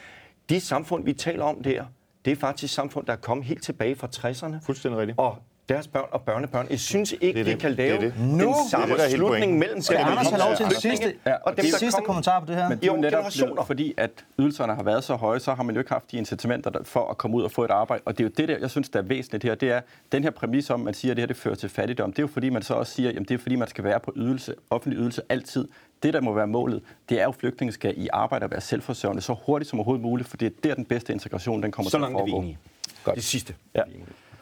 Speaker 3: De samfund, vi taler om der, det er faktisk samfund, der er kommet helt tilbage fra 60'erne.
Speaker 1: Fuldstændig rigtigt.
Speaker 3: Og deres børn og børnebørn. Jeg synes ikke,
Speaker 1: Det er
Speaker 3: vi
Speaker 1: det.
Speaker 3: kan
Speaker 1: Det
Speaker 3: lave
Speaker 1: det.
Speaker 3: den
Speaker 2: Nu-
Speaker 3: samme
Speaker 1: Det det,
Speaker 3: slutning mellem
Speaker 2: Skal Anders have
Speaker 3: kommer
Speaker 2: lov til en sidste, ja,
Speaker 3: og dem,
Speaker 2: det
Speaker 3: der
Speaker 2: sidste
Speaker 3: kommer-
Speaker 2: kommentar på det her?
Speaker 4: Men det er jo netop
Speaker 3: generationer.
Speaker 4: blevet, fordi, at ydelserne har været så høje, så har man jo ikke haft de incitamenter for at komme ud og få et arbejde. Og det er jo det, der, jeg synes, der er væsentligt her. Det er den her præmis om, at man siger, at det her det fører til fattigdom. Det er jo fordi, man så også siger, at det er fordi, man skal være på ydelse, offentlig ydelse altid. Det, der må være målet, det er jo, at flygtninge skal i arbejde og være selvforsørgende så hurtigt som overhovedet muligt, for det er der, den bedste integration den kommer
Speaker 3: Så
Speaker 4: til at
Speaker 3: langt er vi
Speaker 4: foregå.
Speaker 3: enige.
Speaker 4: Godt.
Speaker 3: Det sidste.
Speaker 4: Ja.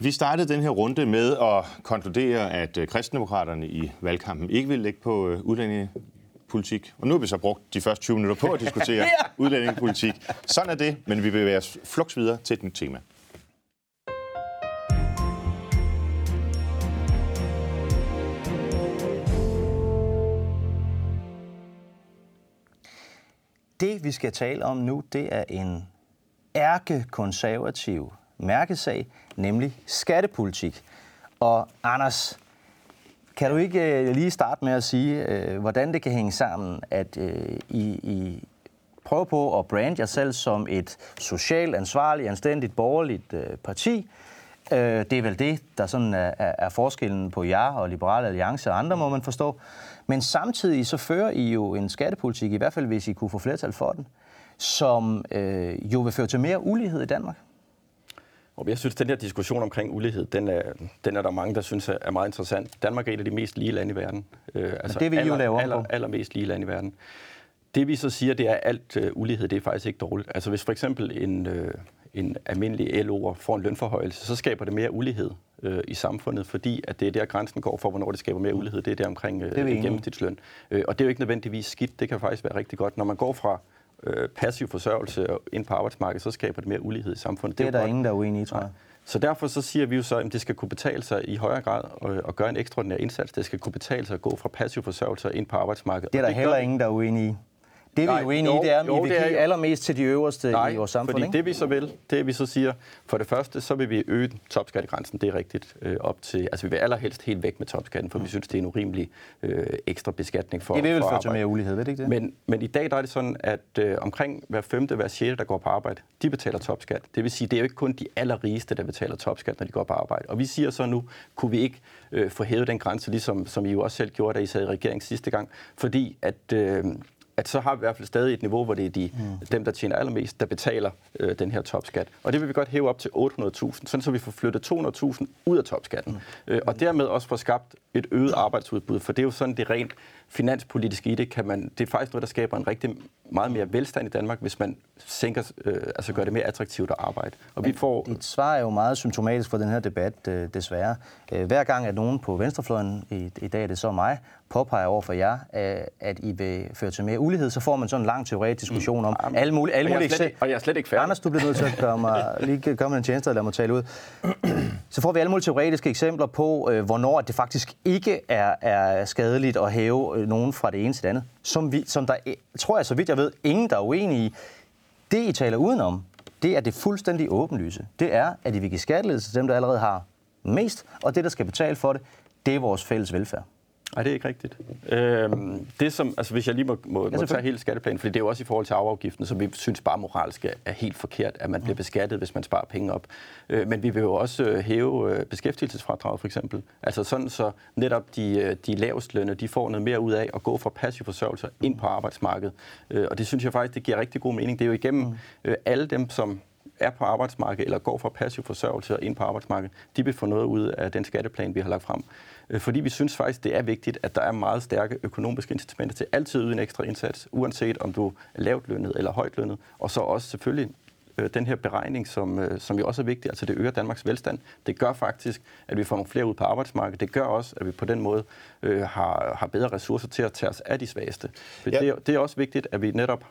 Speaker 1: Vi startede den her runde med at konkludere, at øh, kristendemokraterne i valgkampen ikke ville lægge på øh, udlændingepolitik. Og nu har vi så brugt de første 20 minutter på at diskutere udlændingepolitik. Sådan er det, men vi bevæger os flugs videre til et nyt tema.
Speaker 2: Det, vi skal tale om nu, det er en ærkekonservativ mærkesag, nemlig skattepolitik. Og Anders, kan du ikke øh, lige starte med at sige, øh, hvordan det kan hænge sammen, at øh, I, I prøver på at brande jer selv som et socialt ansvarligt, anstændigt, borgerligt øh, parti. Øh, det er vel det, der sådan er, er, forskellen på jer og Liberale Alliance og andre, må man forstå. Men samtidig så fører I jo en skattepolitik, i hvert fald hvis I kunne få flertal for den, som øh, jo vil føre til mere ulighed i Danmark.
Speaker 4: Og jeg synes, at den her diskussion omkring ulighed, den er, den er der mange, der synes er- er meget interessant. Danmark er et af de mest lige lande i verden. Øh, altså
Speaker 2: det vil I jo lave
Speaker 4: aller, allermest lige lande i verden. Det vi så siger, det er, at alt øh, ulighed, det er faktisk ikke dårligt. Altså hvis for eksempel en, øh, en almindelig LO'er får en lønforhøjelse, så skaber det mere ulighed øh, i samfundet, fordi at det er der grænsen går for, hvornår det skaber mere ulighed. Det er der omkring øh,
Speaker 2: vi enige i.
Speaker 4: gennemsnitsløn. Øh, og det er jo ikke nødvendigvis skidt. Det kan faktisk være rigtig godt. Når man går fra øh, passiv forsørgelse og ind på arbejdsmarkedet, så skaber det mere ulighed i samfundet.
Speaker 2: Det er
Speaker 4: jo
Speaker 2: der
Speaker 4: godt.
Speaker 2: ingen, der er uenige i, tror jeg.
Speaker 4: Så derfor så siger vi jo så, at det skal kunne betale sig i højere grad at, gøre en ekstraordinær indsats. Det skal kunne betale sig at gå fra passiv forsørgelse og ind på arbejdsmarkedet.
Speaker 2: Det er der
Speaker 4: gør
Speaker 2: heller
Speaker 4: vi.
Speaker 2: ingen, der er uenige i. Det vi
Speaker 4: Nej,
Speaker 2: er uenige
Speaker 4: jo,
Speaker 2: i, det er, om
Speaker 4: jo,
Speaker 2: I vil give
Speaker 4: jo.
Speaker 2: allermest til de øverste
Speaker 4: Nej,
Speaker 2: i vores samfund,
Speaker 4: fordi
Speaker 2: ikke?
Speaker 4: det vi så vil, det vi så siger, for det første, så vil vi øge topskattegrænsen, det er rigtigt, øh, op til, altså vi vil allerhelst helt væk med topskatten, for vi synes, det er en urimelig øh, ekstra beskatning for
Speaker 2: Det vil vel føre til mere ulighed, ved det ikke det?
Speaker 4: Men, men i dag der er det sådan, at øh, omkring hver femte, hver sjette, der går på arbejde, de betaler topskat. Det vil sige, det er jo ikke kun de allerrigeste, der betaler topskat, når de går på arbejde. Og vi siger så nu, kunne vi ikke øh, få hævet den grænse, ligesom som I jo også selv gjorde, da I sad i regering sidste gang, fordi at... Øh, at så har vi i hvert fald stadig et niveau, hvor det er de, mm. dem, der tjener allermest, der betaler øh, den her topskat. Og det vil vi godt hæve op til 800.000, sådan så vi får flyttet 200.000 ud af topskatten. Mm. Øh, og dermed også få skabt et øget arbejdsudbud, for det er jo sådan det rent finanspolitiske i det, kan man, det er faktisk noget, der skaber en rigtig meget mere velstand i Danmark, hvis man sænker, øh, altså gør det mere attraktivt at arbejde. Og vi får,
Speaker 2: Dit svar er jo meget symptomatisk for den her debat, øh, desværre. Øh, Hver gang, at nogen på venstrefløjen, i, i dag er det så mig, påpeger over for jer, øh, at I vil føre til mere ulighed, så får man sådan en lang teoretisk diskussion om alle mulige, alle
Speaker 4: og jeg
Speaker 2: mulige
Speaker 4: slet ikke-
Speaker 2: eksempler.
Speaker 4: og jeg er slet ikke færdig.
Speaker 2: Anders, du bliver nødt til at gøre mig, lige gøre mig en tjeneste og lade mig tale ud. Så får vi alle mulige teoretiske eksempler på, øh, hvornår det faktisk ikke er, er skadeligt at hæve øh, nogen fra det ene til det andet. Som, vi, som der, tror jeg, så vidt jeg ved, ingen der er uenige i. Det, I taler udenom, det er det fuldstændig åbenlyse. Det er, at I vil give skatteledelse til dem, der allerede har mest, og det, der skal betale for det, det er vores fælles velfærd.
Speaker 4: Nej, det er ikke rigtigt. Øhm, det som, altså hvis jeg lige må, må, må tage hele skatteplanen, for det er jo også i forhold til arveafgiften, som vi synes bare moralsk er- helt forkert, at man bliver beskattet, hvis man sparer penge op. Øh, men vi vil jo også øh, hæve øh, beskæftigelsesfradraget for eksempel. Altså sådan så netop de, øh, de lavestlønne, de får noget mere ud af at gå fra passiv forsørgelse ind på arbejdsmarkedet. Øh, og det synes jeg faktisk, det giver rigtig god mening. Det er jo igennem øh, alle dem, som er på arbejdsmarkedet eller går fra passiv forsørgelse og ind på arbejdsmarkedet, de vil få noget ud af den skatteplan, vi har lagt frem. Øh, Fordi vi synes faktisk, det er vigtigt, at der er meget stærke økonomiske incitamenter til altid yde en ekstra indsats, uanset om du er lavt lønnet eller højt lønnet. Og så også selvfølgelig øh, den her beregning, som, øh, som jo også er vigtig, altså det øger Danmarks velstand. Det gør faktisk, at vi får nogle flere ud på arbejdsmarkedet. Det gør også, at vi på den måde øh, har, har bedre ressourcer til at tage os af de svageste.
Speaker 1: Ja.
Speaker 4: det, det er også vigtigt, at vi netop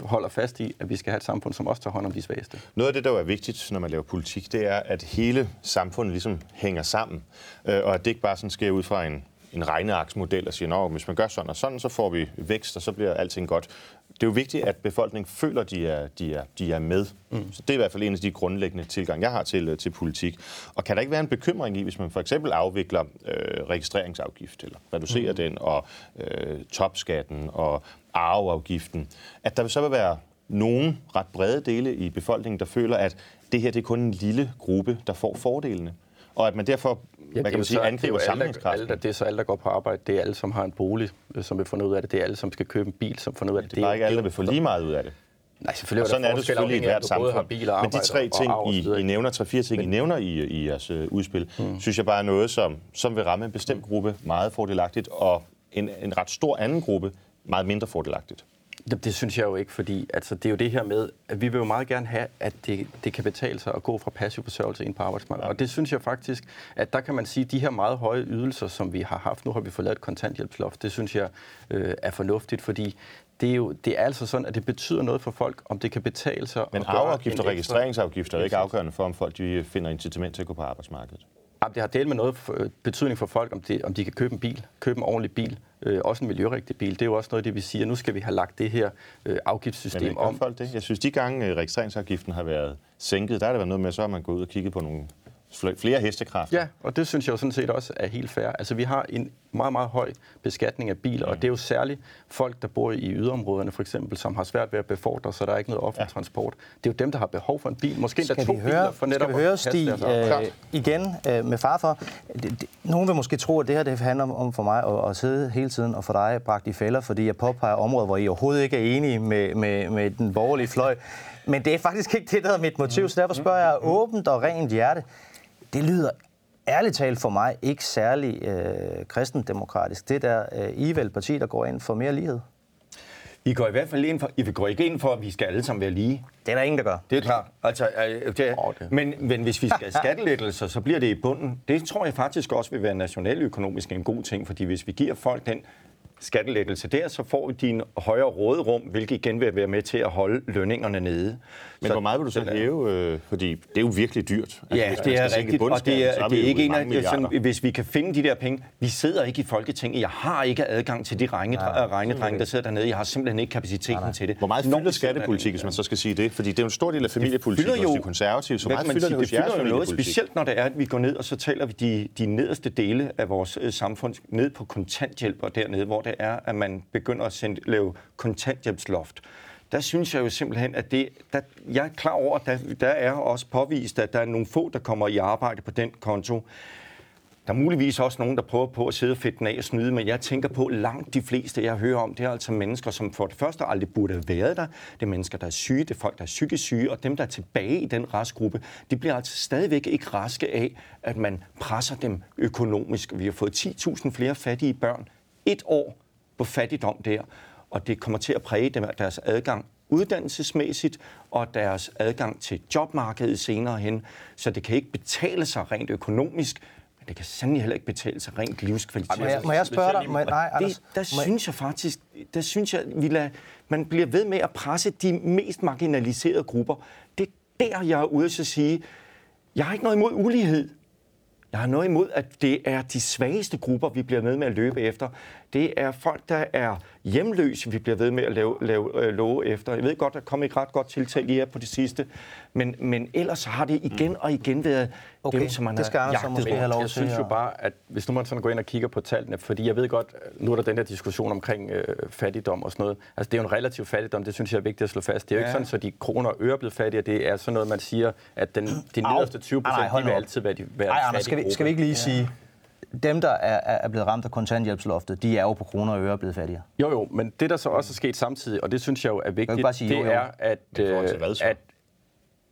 Speaker 4: holder fast i, at vi skal have et samfund, som også tager hånd om de svageste.
Speaker 1: Noget af det, der er vigtigt, når man laver politik, det er, at hele samfundet ligesom hænger sammen. Øh, og at det ikke bare sådan sker ud fra en, en regneaksmodel og siger, at hvis man gør sådan og sådan, så får vi vækst, og så bliver alting godt. Det er jo vigtigt, at befolkningen føler, at de er, de er, de er med. Mm. Så det er i hvert fald en af de grundlæggende tilgang, jeg har til, øh, til politik. Og kan der ikke være en bekymring i, hvis man for eksempel afvikler øh, registreringsafgift, eller reducerer mm. den, og øh, topskatten og arveafgiften, at der så vil være nogen ret brede dele i befolkningen, der føler, at det her det er kun en lille gruppe, der får fordelene. Og at man derfor hvad kan man sige, angriber
Speaker 4: alle,
Speaker 1: sammenhængskraften.
Speaker 4: det er så alle, der går på arbejde. Det er alle, som har en bolig, øh, som vil få noget ud af det. Det er alle, som skal købe en bil, som får noget af det.
Speaker 1: Det er bare ikke alle, der
Speaker 4: jo-
Speaker 1: vil få lige meget ud af det.
Speaker 4: Nej, selvfølgelig
Speaker 1: Og sådan er det selvfølgelig i
Speaker 4: af,
Speaker 1: hvert samfund.
Speaker 4: bil og
Speaker 1: Men de tre ting,
Speaker 4: og
Speaker 1: I. I nævner, tre fire ting, I nævner i, i jeres øh, udspil, mm. synes jeg bare er noget, som, som vil ramme en bestemt gruppe meget fordelagtigt, og en, en ret stor anden gruppe meget mindre fordelagtigt.
Speaker 4: Det, det synes jeg jo ikke, fordi altså, det er jo det her med, at vi vil jo meget gerne have, at det, det kan betale sig at gå fra passiv forsørgelse ind på arbejdsmarkedet. Ja. Og det synes jeg faktisk, at der kan man sige, at de her meget høje ydelser, som vi har haft, nu har vi fået lavet et kontanthjælpsloft, det synes jeg øh, er fornuftigt, fordi det er jo det er altså sådan, at det betyder noget for folk, om det kan betale sig
Speaker 1: Men
Speaker 4: at gøre
Speaker 1: arveafgift
Speaker 4: en
Speaker 1: og registreringsafgifter er ikke afgørende for, om folk de finder incitament til at gå på arbejdsmarkedet.
Speaker 4: Jamen, det har delt med noget for, øh, betydning for folk, om, det, om de kan købe en bil, købe en ordentlig bil, øh, også en miljørigtig bil. Det er jo også noget det, vi siger, nu skal vi have lagt det her øh,
Speaker 1: Men
Speaker 4: afgiftssystem
Speaker 1: ikke
Speaker 4: om.
Speaker 1: folk det? Jeg synes, de gange øh, registreringsafgiften har været sænket, der har det været noget med, så har man gået ud og kigget på nogle flere hestekræfter.
Speaker 4: Ja, og det synes jeg jo sådan set også er helt fair. Altså, vi har en meget, meget høj beskatning af biler, og det er jo særligt folk, der bor i yderområderne, for eksempel, som har svært ved at befordre, så der er ikke noget offentlig ja. transport. Det er jo dem, der har behov for en bil. Måske endda to
Speaker 2: vi høre,
Speaker 4: biler for netop
Speaker 2: skal vi høre Stig, øh, igen øh, med far for. Det, det, nogen vil måske tro, at det her det handler om, om for mig at, at sidde hele tiden og få dig bragt i fælder, fordi jeg påpeger områder, hvor I overhovedet ikke er enige med, med, med den borgerlige fløj. Men det er faktisk ikke det, der er mit motiv, så derfor spørger jeg åbent og rent hjerte. Det lyder ærligt talt for mig ikke særlig øh, kristendemokratisk. Det der øh, I er vel parti, der går ind for mere lighed.
Speaker 3: I går i hvert fald ind for, I går ikke ind for, at vi skal alle sammen være lige.
Speaker 2: Det er der ingen, der gør.
Speaker 3: Det er klart. Altså, øh, det,
Speaker 4: Åh, det-
Speaker 3: men, men hvis vi skal have skattelettelser, så bliver det i bunden. Det tror jeg faktisk også vil være nationaløkonomisk en god ting, fordi hvis vi giver folk den skattelettelse der, så får de en højere råderum, hvilket igen vil være med til at holde lønningerne nede.
Speaker 1: Men så, hvor meget vil du så hæve? Øh, fordi det er jo virkelig dyrt. Altså,
Speaker 3: ja, det er rigtigt, og det er, det er ikke en af, sådan, hvis vi kan finde de der penge. Vi sidder ikke i Folketinget. Jeg har ikke adgang til de regnedrenge, der sidder dernede. Jeg har simpelthen ikke kapaciteten nej, nej. til det.
Speaker 1: Hvor meget fylder skattepolitik, hvis man så skal sige det? Fordi det er jo en stor del af familiepolitik hos de konservative. Så meget fylder det hos jeres noget,
Speaker 3: Specielt når det er, at vi går ned, og så taler vi de, de nederste dele af vores øh, samfund ned på kontanthjælp og dernede, hvor det er, at man begynder at sende, lave kontanthjælpsloft der synes jeg jo simpelthen, at det, der, jeg er klar over, at der, der er også påvist, at der er nogle få, der kommer i arbejde på den konto. Der er muligvis også nogen, der prøver på at sidde og fedte den af og snyde, men jeg tænker på, at langt de fleste, jeg hører om, det er altså mennesker, som for det første aldrig burde have været der. Det er mennesker, der er syge, det er folk, der er psykisk syge, og dem, der er tilbage i den restgruppe, de bliver altså stadigvæk ikke raske af, at man presser dem økonomisk. Vi har fået 10.000 flere fattige børn et år på fattigdom der, og det kommer til at præge dem, deres adgang uddannelsesmæssigt og deres adgang til jobmarkedet senere hen. Så det kan ikke betale sig rent økonomisk, men det kan sandelig heller ikke betale sig rent livskvalitet.
Speaker 2: Må jeg, må jeg spørge dig? Må jeg, nej,
Speaker 3: det, der må synes jeg faktisk, der synes jeg, vi lader, man bliver ved med at presse de mest marginaliserede grupper. Det er der, jeg er ude til at sige, jeg har ikke noget imod ulighed. Jeg har noget imod, at det er de svageste grupper, vi bliver med med at løbe efter. Det er folk, der er hjemløse, vi bliver ved med at lave, lave øh, love efter. Jeg ved godt, der kommer ikke ret godt tiltag lige her på det sidste, men, men ellers har det igen og igen været okay. dem, som man
Speaker 2: det skal
Speaker 3: har
Speaker 2: jagtet på.
Speaker 4: Jeg synes jo bare, at hvis nu man sådan går ind og kigger på tallene, fordi jeg ved godt, nu er der den der diskussion omkring øh, fattigdom og sådan noget. Altså det er jo en relativ fattigdom, det synes jeg er vigtigt at slå fast. Det er jo ja. ikke sådan, så de kroner og øre er blevet fattige, det er sådan noget, man siger, at den, de nederste 20 procent, de vil altid være, de, være
Speaker 2: Ej, skal, vi, skal vi ikke lige sige, dem, der er, er blevet ramt af kontanthjælpsloftet, de er jo på kroner og øre blevet fattigere.
Speaker 4: Jo, jo, men det, der så også er sket samtidig, og det synes jeg jo er vigtigt,
Speaker 2: bare sige,
Speaker 4: det
Speaker 2: jo, jo.
Speaker 4: er, at,
Speaker 1: øh, at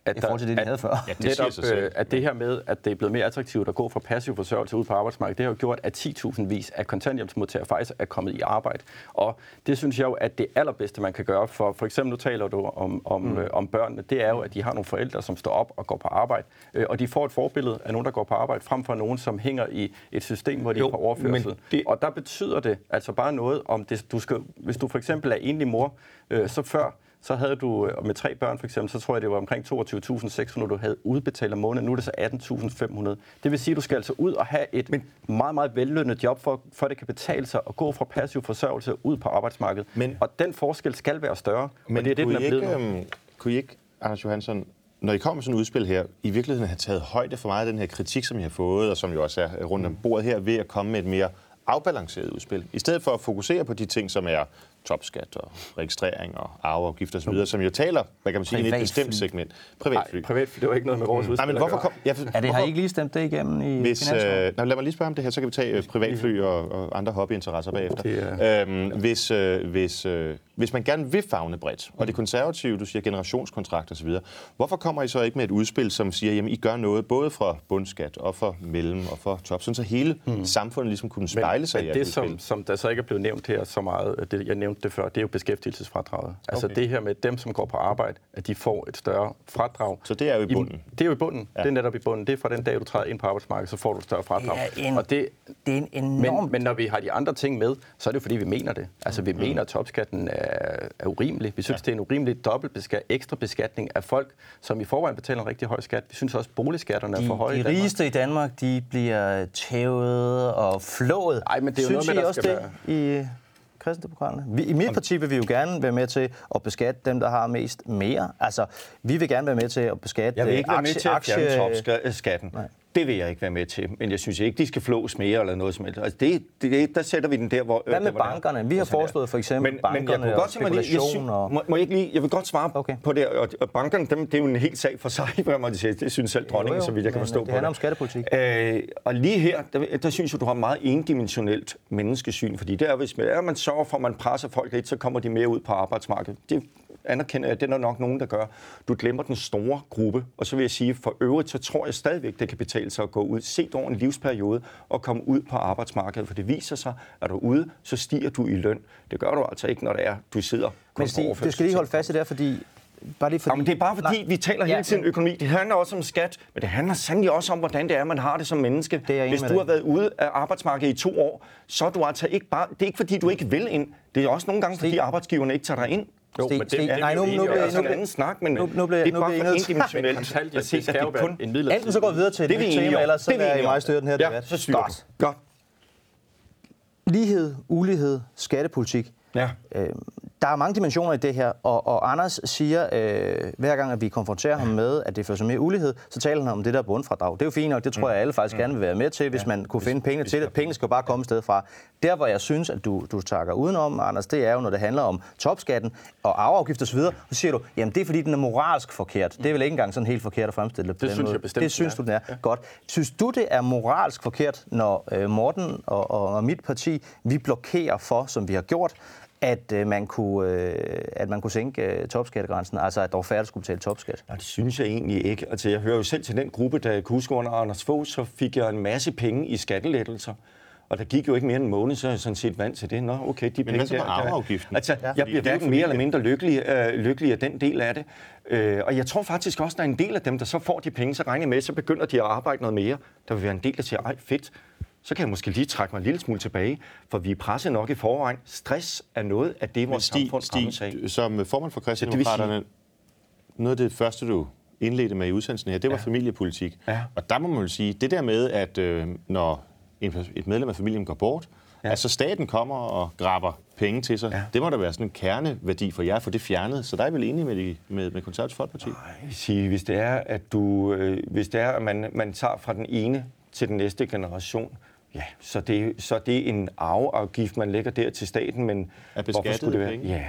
Speaker 2: at, I forhold til det, de havde før.
Speaker 4: Ja, det netop, øh, at det her med, at det er blevet mere attraktivt at gå fra passiv forsørgelse ud på arbejdsmarkedet, det har jo gjort, at 10.000 vis af kontanthjælpsmodtagere faktisk er kommet i arbejde. Og det synes jeg jo, at det allerbedste, man kan gøre for, for eksempel nu taler du om, om, mm. øh, om børnene, det er jo, at de har nogle forældre, som står op og går på arbejde, øh, og de får et forbillede af nogen, der går på arbejde, frem for nogen, som hænger i et system, hvor de jo, er på overførsel. Det... Og der betyder det altså bare noget om, det, du skal, hvis du for eksempel er enlig mor, øh, så før så havde du øh, med tre børn for eksempel, så tror jeg, det var omkring 22.600, du havde udbetalt om måneden. Nu er det så 18.500. Det vil sige, at du skal altså ud og have et Men, meget, meget vellønnet job, for, for det kan betale sig at gå fra passiv forsørgelse ud på arbejdsmarkedet. Men, og den forskel skal være større,
Speaker 1: men og det er det, den er blevet ikke, um, Kunne I ikke, Anders Johansson, når I kommer med sådan et udspil her, i virkeligheden har taget højde for meget af den her kritik, som I har fået, og som jo også er rundt om bordet her, ved at komme med et mere afbalanceret udspil. I stedet for at fokusere på de ting, som er topskat og registrering og arveafgifter osv., som jo taler, hvad kan man sige, i et bestemt segment.
Speaker 4: Privatfly. Nej, privatfly, det var ikke noget med vores udspil
Speaker 1: Nej, men hvorfor kom,
Speaker 2: ja, for, er det, har I ikke lige stemt det igennem i
Speaker 1: hvis, øh, nej, lad mig lige spørge om det her, så kan vi tage øh, privatfly og, og andre hobbyinteresser bagefter. Det er... øhm, hvis, øh, hvis, øh, hvis man gerne vil fagne bredt, og det konservative, du siger generationskontrakt osv., hvorfor kommer I så ikke med et udspil, som siger, at I gør noget både for bundskat og for mellem og for top, sådan så hele hmm. samfundet ligesom kunne spejle men, sig
Speaker 4: men
Speaker 1: i
Speaker 4: det, som, som der så ikke er blevet nævnt her så meget, det, jeg nævnte det før, det er jo beskæftigelsesfradraget. Altså okay. det her med dem, som går på arbejde, at de får et større fradrag.
Speaker 1: Så det er jo i bunden?
Speaker 4: I, det er jo i bunden. Ja. Det er netop i bunden. Det er fra den dag, du træder ind på arbejdsmarkedet, så får du et større fradrag.
Speaker 2: Det er en, og det, det er en enorm...
Speaker 4: Men, men når vi har de andre ting med, så er det jo fordi, vi mener det. Altså vi mm. mener, at topskatten er, er urimelig. Vi synes, ja. det er en urimelig dobbelt ekstra beskatning af folk, som i forvejen betaler en rigtig høj skat. Vi synes også, at boligskatterne
Speaker 2: de,
Speaker 4: er for høje
Speaker 2: De rigeste i Danmark, de bliver tævet og flået.
Speaker 4: Nej, men det er jo synes noget med, der skal
Speaker 2: også det i kristendemokraterne. Vi, I mit parti vil vi jo gerne være med til at beskatte dem, der har mest mere. Altså, vi vil gerne være med til at beskatte
Speaker 3: Jeg vil ikke være med til at fjerne topskatten. Det vil jeg ikke være med til, men jeg synes ikke, de skal flås mere eller noget som helst. Altså det, det, der sætter vi den der, hvor...
Speaker 2: Hvad med der, bankerne? Vi har foreslået for eksempel men, bankerne men jeg og spekulation.
Speaker 3: Jeg, og... må, må jeg, ikke lige, jeg vil godt svare okay. på det, og, og bankerne, dem, det er jo en helt sag for sig, hvad man siger. Det synes selv dronningen, så vidt jeg kan forstå
Speaker 2: det på det. handler om skattepolitik.
Speaker 3: Øh, og lige her, der, der synes jeg, du har meget endimensionelt menneskesyn, fordi det er, hvis man, er, man sørger for, at man presser folk lidt, så kommer de mere ud på arbejdsmarkedet. Det anerkender jeg, at det er der nok nogen, der gør. Du glemmer den store gruppe, og så vil jeg sige, for øvrigt, så tror jeg stadigvæk, det kan betale sig at gå ud, set over en livsperiode og komme ud på arbejdsmarkedet, for det viser sig, at du er ude, så stiger du i løn. Det gør du altså ikke, når det er, du sidder
Speaker 2: Men Stig, du skal lige holde fast i det, fordi bare fordi...
Speaker 3: Jamen, det er bare fordi,
Speaker 2: Nej.
Speaker 3: vi taler hele tiden økonomi. Det handler også om skat, men det handler sandelig også om, hvordan det er, man har det som menneske.
Speaker 2: Det er
Speaker 3: Hvis du
Speaker 2: dig
Speaker 3: har været ude af arbejdsmarkedet i to år, så er du altså ikke bare... Det er ikke fordi, du ikke vil ind. Det er også nogle gange, fordi arbejdsgiverne ikke tager dig ind.
Speaker 4: Jo,
Speaker 2: Stig-
Speaker 4: men det,
Speaker 2: Stig-
Speaker 4: det,
Speaker 2: nej, nu- nu
Speaker 3: er sådan en anden snak, men
Speaker 2: nu- nu bliver-
Speaker 3: det er
Speaker 2: nu
Speaker 3: bare for se,
Speaker 4: det skal jo
Speaker 3: kun...
Speaker 4: en midlertidig...
Speaker 2: Enten så går vi videre til et
Speaker 3: Det
Speaker 2: nyt tema,
Speaker 3: om.
Speaker 2: ellers så
Speaker 3: Det er
Speaker 2: I meget styrer den her debat.
Speaker 3: så styrer.
Speaker 2: Godt.
Speaker 3: Godt.
Speaker 2: Lighed, ulighed, skattepolitik.
Speaker 3: Ja.
Speaker 2: Øh, der er mange dimensioner i det her, og, og Anders siger, øh, hver gang at vi konfronterer ham med, at det fører til mere ulighed, så taler han om det der bundfradrag. Det er jo fint nok, det tror jeg alle faktisk gerne vil være med til, hvis man kunne finde pengene til det. Pengene skal jo bare komme et sted fra. Der, hvor jeg synes, at du, du takker udenom, Anders, det er jo, når det handler om topskatten og arveafgift osv., så siger du, jamen det er fordi, den er moralsk forkert. Det er vel ikke engang sådan helt forkert at fremstille det på
Speaker 4: Det
Speaker 2: den
Speaker 4: synes
Speaker 2: måde.
Speaker 4: jeg bestemt,
Speaker 2: Det synes du, den er. Godt. Synes du, det er moralsk forkert, når øh, Morten og, og, og mit parti, vi blokerer for, som vi har gjort, at øh, man kunne, øh, at man kunne sænke øh, topskattegrænsen, altså at der var færre, der skulle betale topskat.
Speaker 3: Nej, det synes jeg egentlig ikke. Altså, jeg hører jo selv til den gruppe, der jeg huske under Anders Fogh, så fik jeg en masse penge i skattelettelser. Og der gik jo ikke mere end en måned, så er jeg sådan set vant til det. Nå, okay, de penge
Speaker 1: hvad så med
Speaker 3: der, der-
Speaker 1: arveafgiften?
Speaker 3: Altså,
Speaker 1: Ja.
Speaker 3: jeg bliver
Speaker 1: er
Speaker 3: hverken mere eller
Speaker 1: at-
Speaker 3: mindre lykkelig, øh, lykkelig af den del af det. Øh, og jeg tror faktisk også, der er en del af dem, der så får de penge, så regner med, så begynder de at arbejde noget mere. Der vil være en del, der siger, ej fedt, så kan jeg måske lige trække mig en lille smule tilbage, for vi er presset nok i forvejen. Stress er noget af det, vores
Speaker 1: Stig,
Speaker 3: samfund.
Speaker 1: Stig, som formand for
Speaker 3: vil sige-
Speaker 1: Kristendemokraterne, noget af det første, du indledte med i udsendelsen her, det var ja. familiepolitik.
Speaker 3: Ja.
Speaker 1: Og der må man jo sige, det der med, at øh, når en, et medlem af familien går bort, ja. at så staten kommer og grabber penge til sig, ja. Det må da være sådan en kerneværdi for jer, for det fjernet. Så der er I vel enige med, de, med, med Konservative Folkeparti?
Speaker 3: Sige, hvis det er, at du, øh, hvis det er, at man, man tager fra den ene til den næste generation, ja, så det, så det er en arveafgift, man lægger der til staten, men
Speaker 1: Er
Speaker 3: hvorfor skulle det være?
Speaker 1: penge?
Speaker 3: Ja.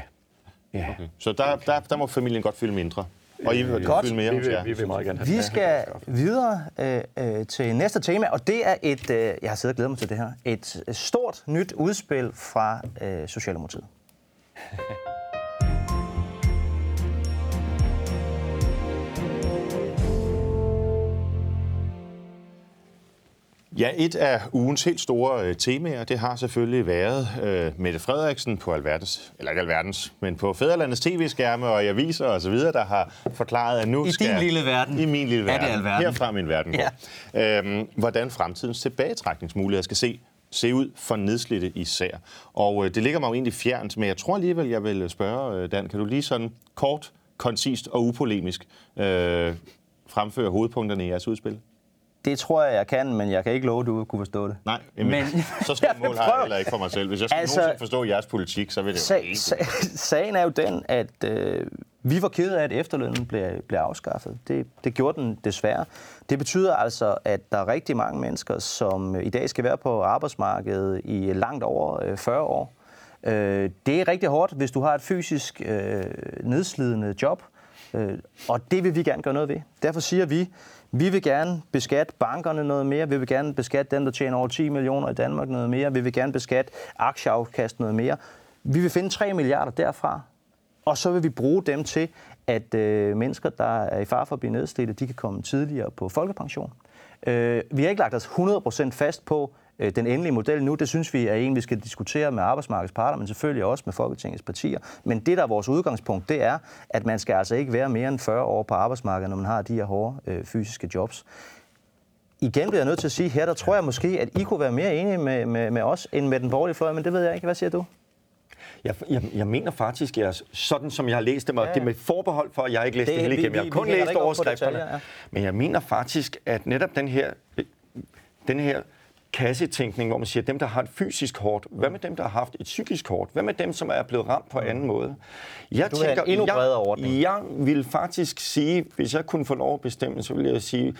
Speaker 3: ja.
Speaker 1: Okay. Så der, der, der må familien godt fylde mindre. Og I vil
Speaker 2: Godt.
Speaker 1: fylde mere
Speaker 4: Vi vil, vi vil meget gerne have
Speaker 2: Vi skal videre øh, øh, til næste tema, og det er et, øh, jeg har siddet og glædet mig til det her, et stort nyt udspil fra øh, Socialdemokratiet.
Speaker 1: Ja, et af ugens helt store øh, temaer, det har selvfølgelig været øh, Mette Frederiksen på alverdens, eller ikke alverdens, men på Fæderlandets tv-skærme og i aviser og så videre, der har forklaret, at nu
Speaker 2: I
Speaker 1: skal...
Speaker 2: din lille verden
Speaker 1: I min lille
Speaker 2: er det
Speaker 1: verden.
Speaker 2: alverden.
Speaker 1: Herfra min verden går. Ja. Øhm, hvordan fremtidens tilbagetrækningsmuligheder skal se se ud for nedslidte især. Og øh, det ligger mig jo egentlig fjernt, men jeg tror alligevel, jeg vil spørge, øh, Dan, kan du lige sådan kort, koncist og upolemisk øh, fremføre hovedpunkterne i jeres udspil?
Speaker 2: Det tror jeg, jeg kan, men jeg kan ikke love, at du kunne forstå det.
Speaker 1: Nej, jamen,
Speaker 2: Men-
Speaker 1: så
Speaker 2: vil
Speaker 1: mål har jeg heller ikke for mig selv. Hvis jeg skulle
Speaker 2: Altså-
Speaker 1: forstå jeres politik, så vil det jo
Speaker 2: Sag,
Speaker 1: ikke.
Speaker 2: sag, sagen er jo den, at øh, vi var kede af, at efterlønnen blev, blev afskaffet. Det, det gjorde den desværre. Det betyder altså, at der er rigtig mange mennesker, som i dag skal være på arbejdsmarkedet i langt over øh, 40 år. Øh, det er rigtig hårdt, hvis du har et fysisk øh, nedslidende job. Øh, og det vil vi gerne gøre noget ved. Derfor siger vi, vi vil gerne beskatte bankerne noget mere. Vi vil gerne beskatte dem, der tjener over 10 millioner i Danmark noget mere. Vi vil gerne beskatte aktieafkast noget mere. Vi vil finde 3 milliarder derfra, og så vil vi bruge dem til, at øh, mennesker, der er i far for at blive nedslidte, de kan komme tidligere på folkepension. Øh, vi har ikke lagt os 100% fast på den endelige model nu. Det synes vi er en, vi skal diskutere med arbejdsmarkedets parter, men selvfølgelig også med Folketingets partier. Men det, der er vores udgangspunkt, det er, at man skal altså ikke være mere end 40 år på arbejdsmarkedet, når man har de her hårde øh, fysiske jobs. Igen bliver jeg nødt til at sige, her der tror jeg måske, at I kunne være mere enige med, med, med os, end med den borgerlige fløj, men det ved jeg ikke. Hvad siger du?
Speaker 3: Jeg, jeg, jeg mener faktisk, jeg, sådan som jeg har læst dem, og
Speaker 2: Ja,
Speaker 3: ja, det er med forbehold for, at jeg ikke læste
Speaker 2: Det-
Speaker 3: det, hele igennem. Jeg har kun
Speaker 2: vi
Speaker 3: læst overskrifterne.
Speaker 2: detaljer, ja.
Speaker 3: Men jeg mener faktisk, at netop den her, den her kassetænkning, hvor man siger, dem, der har et fysisk hårdt, hvad med dem, der har haft et psykisk hårdt? Hvad med dem, som er blevet ramt på anden måde? Jeg
Speaker 2: Du have en endnu bredere ordning.
Speaker 3: Jeg, jeg vil faktisk sige, hvis jeg kunne få lov at bestemme, så ville jeg sige,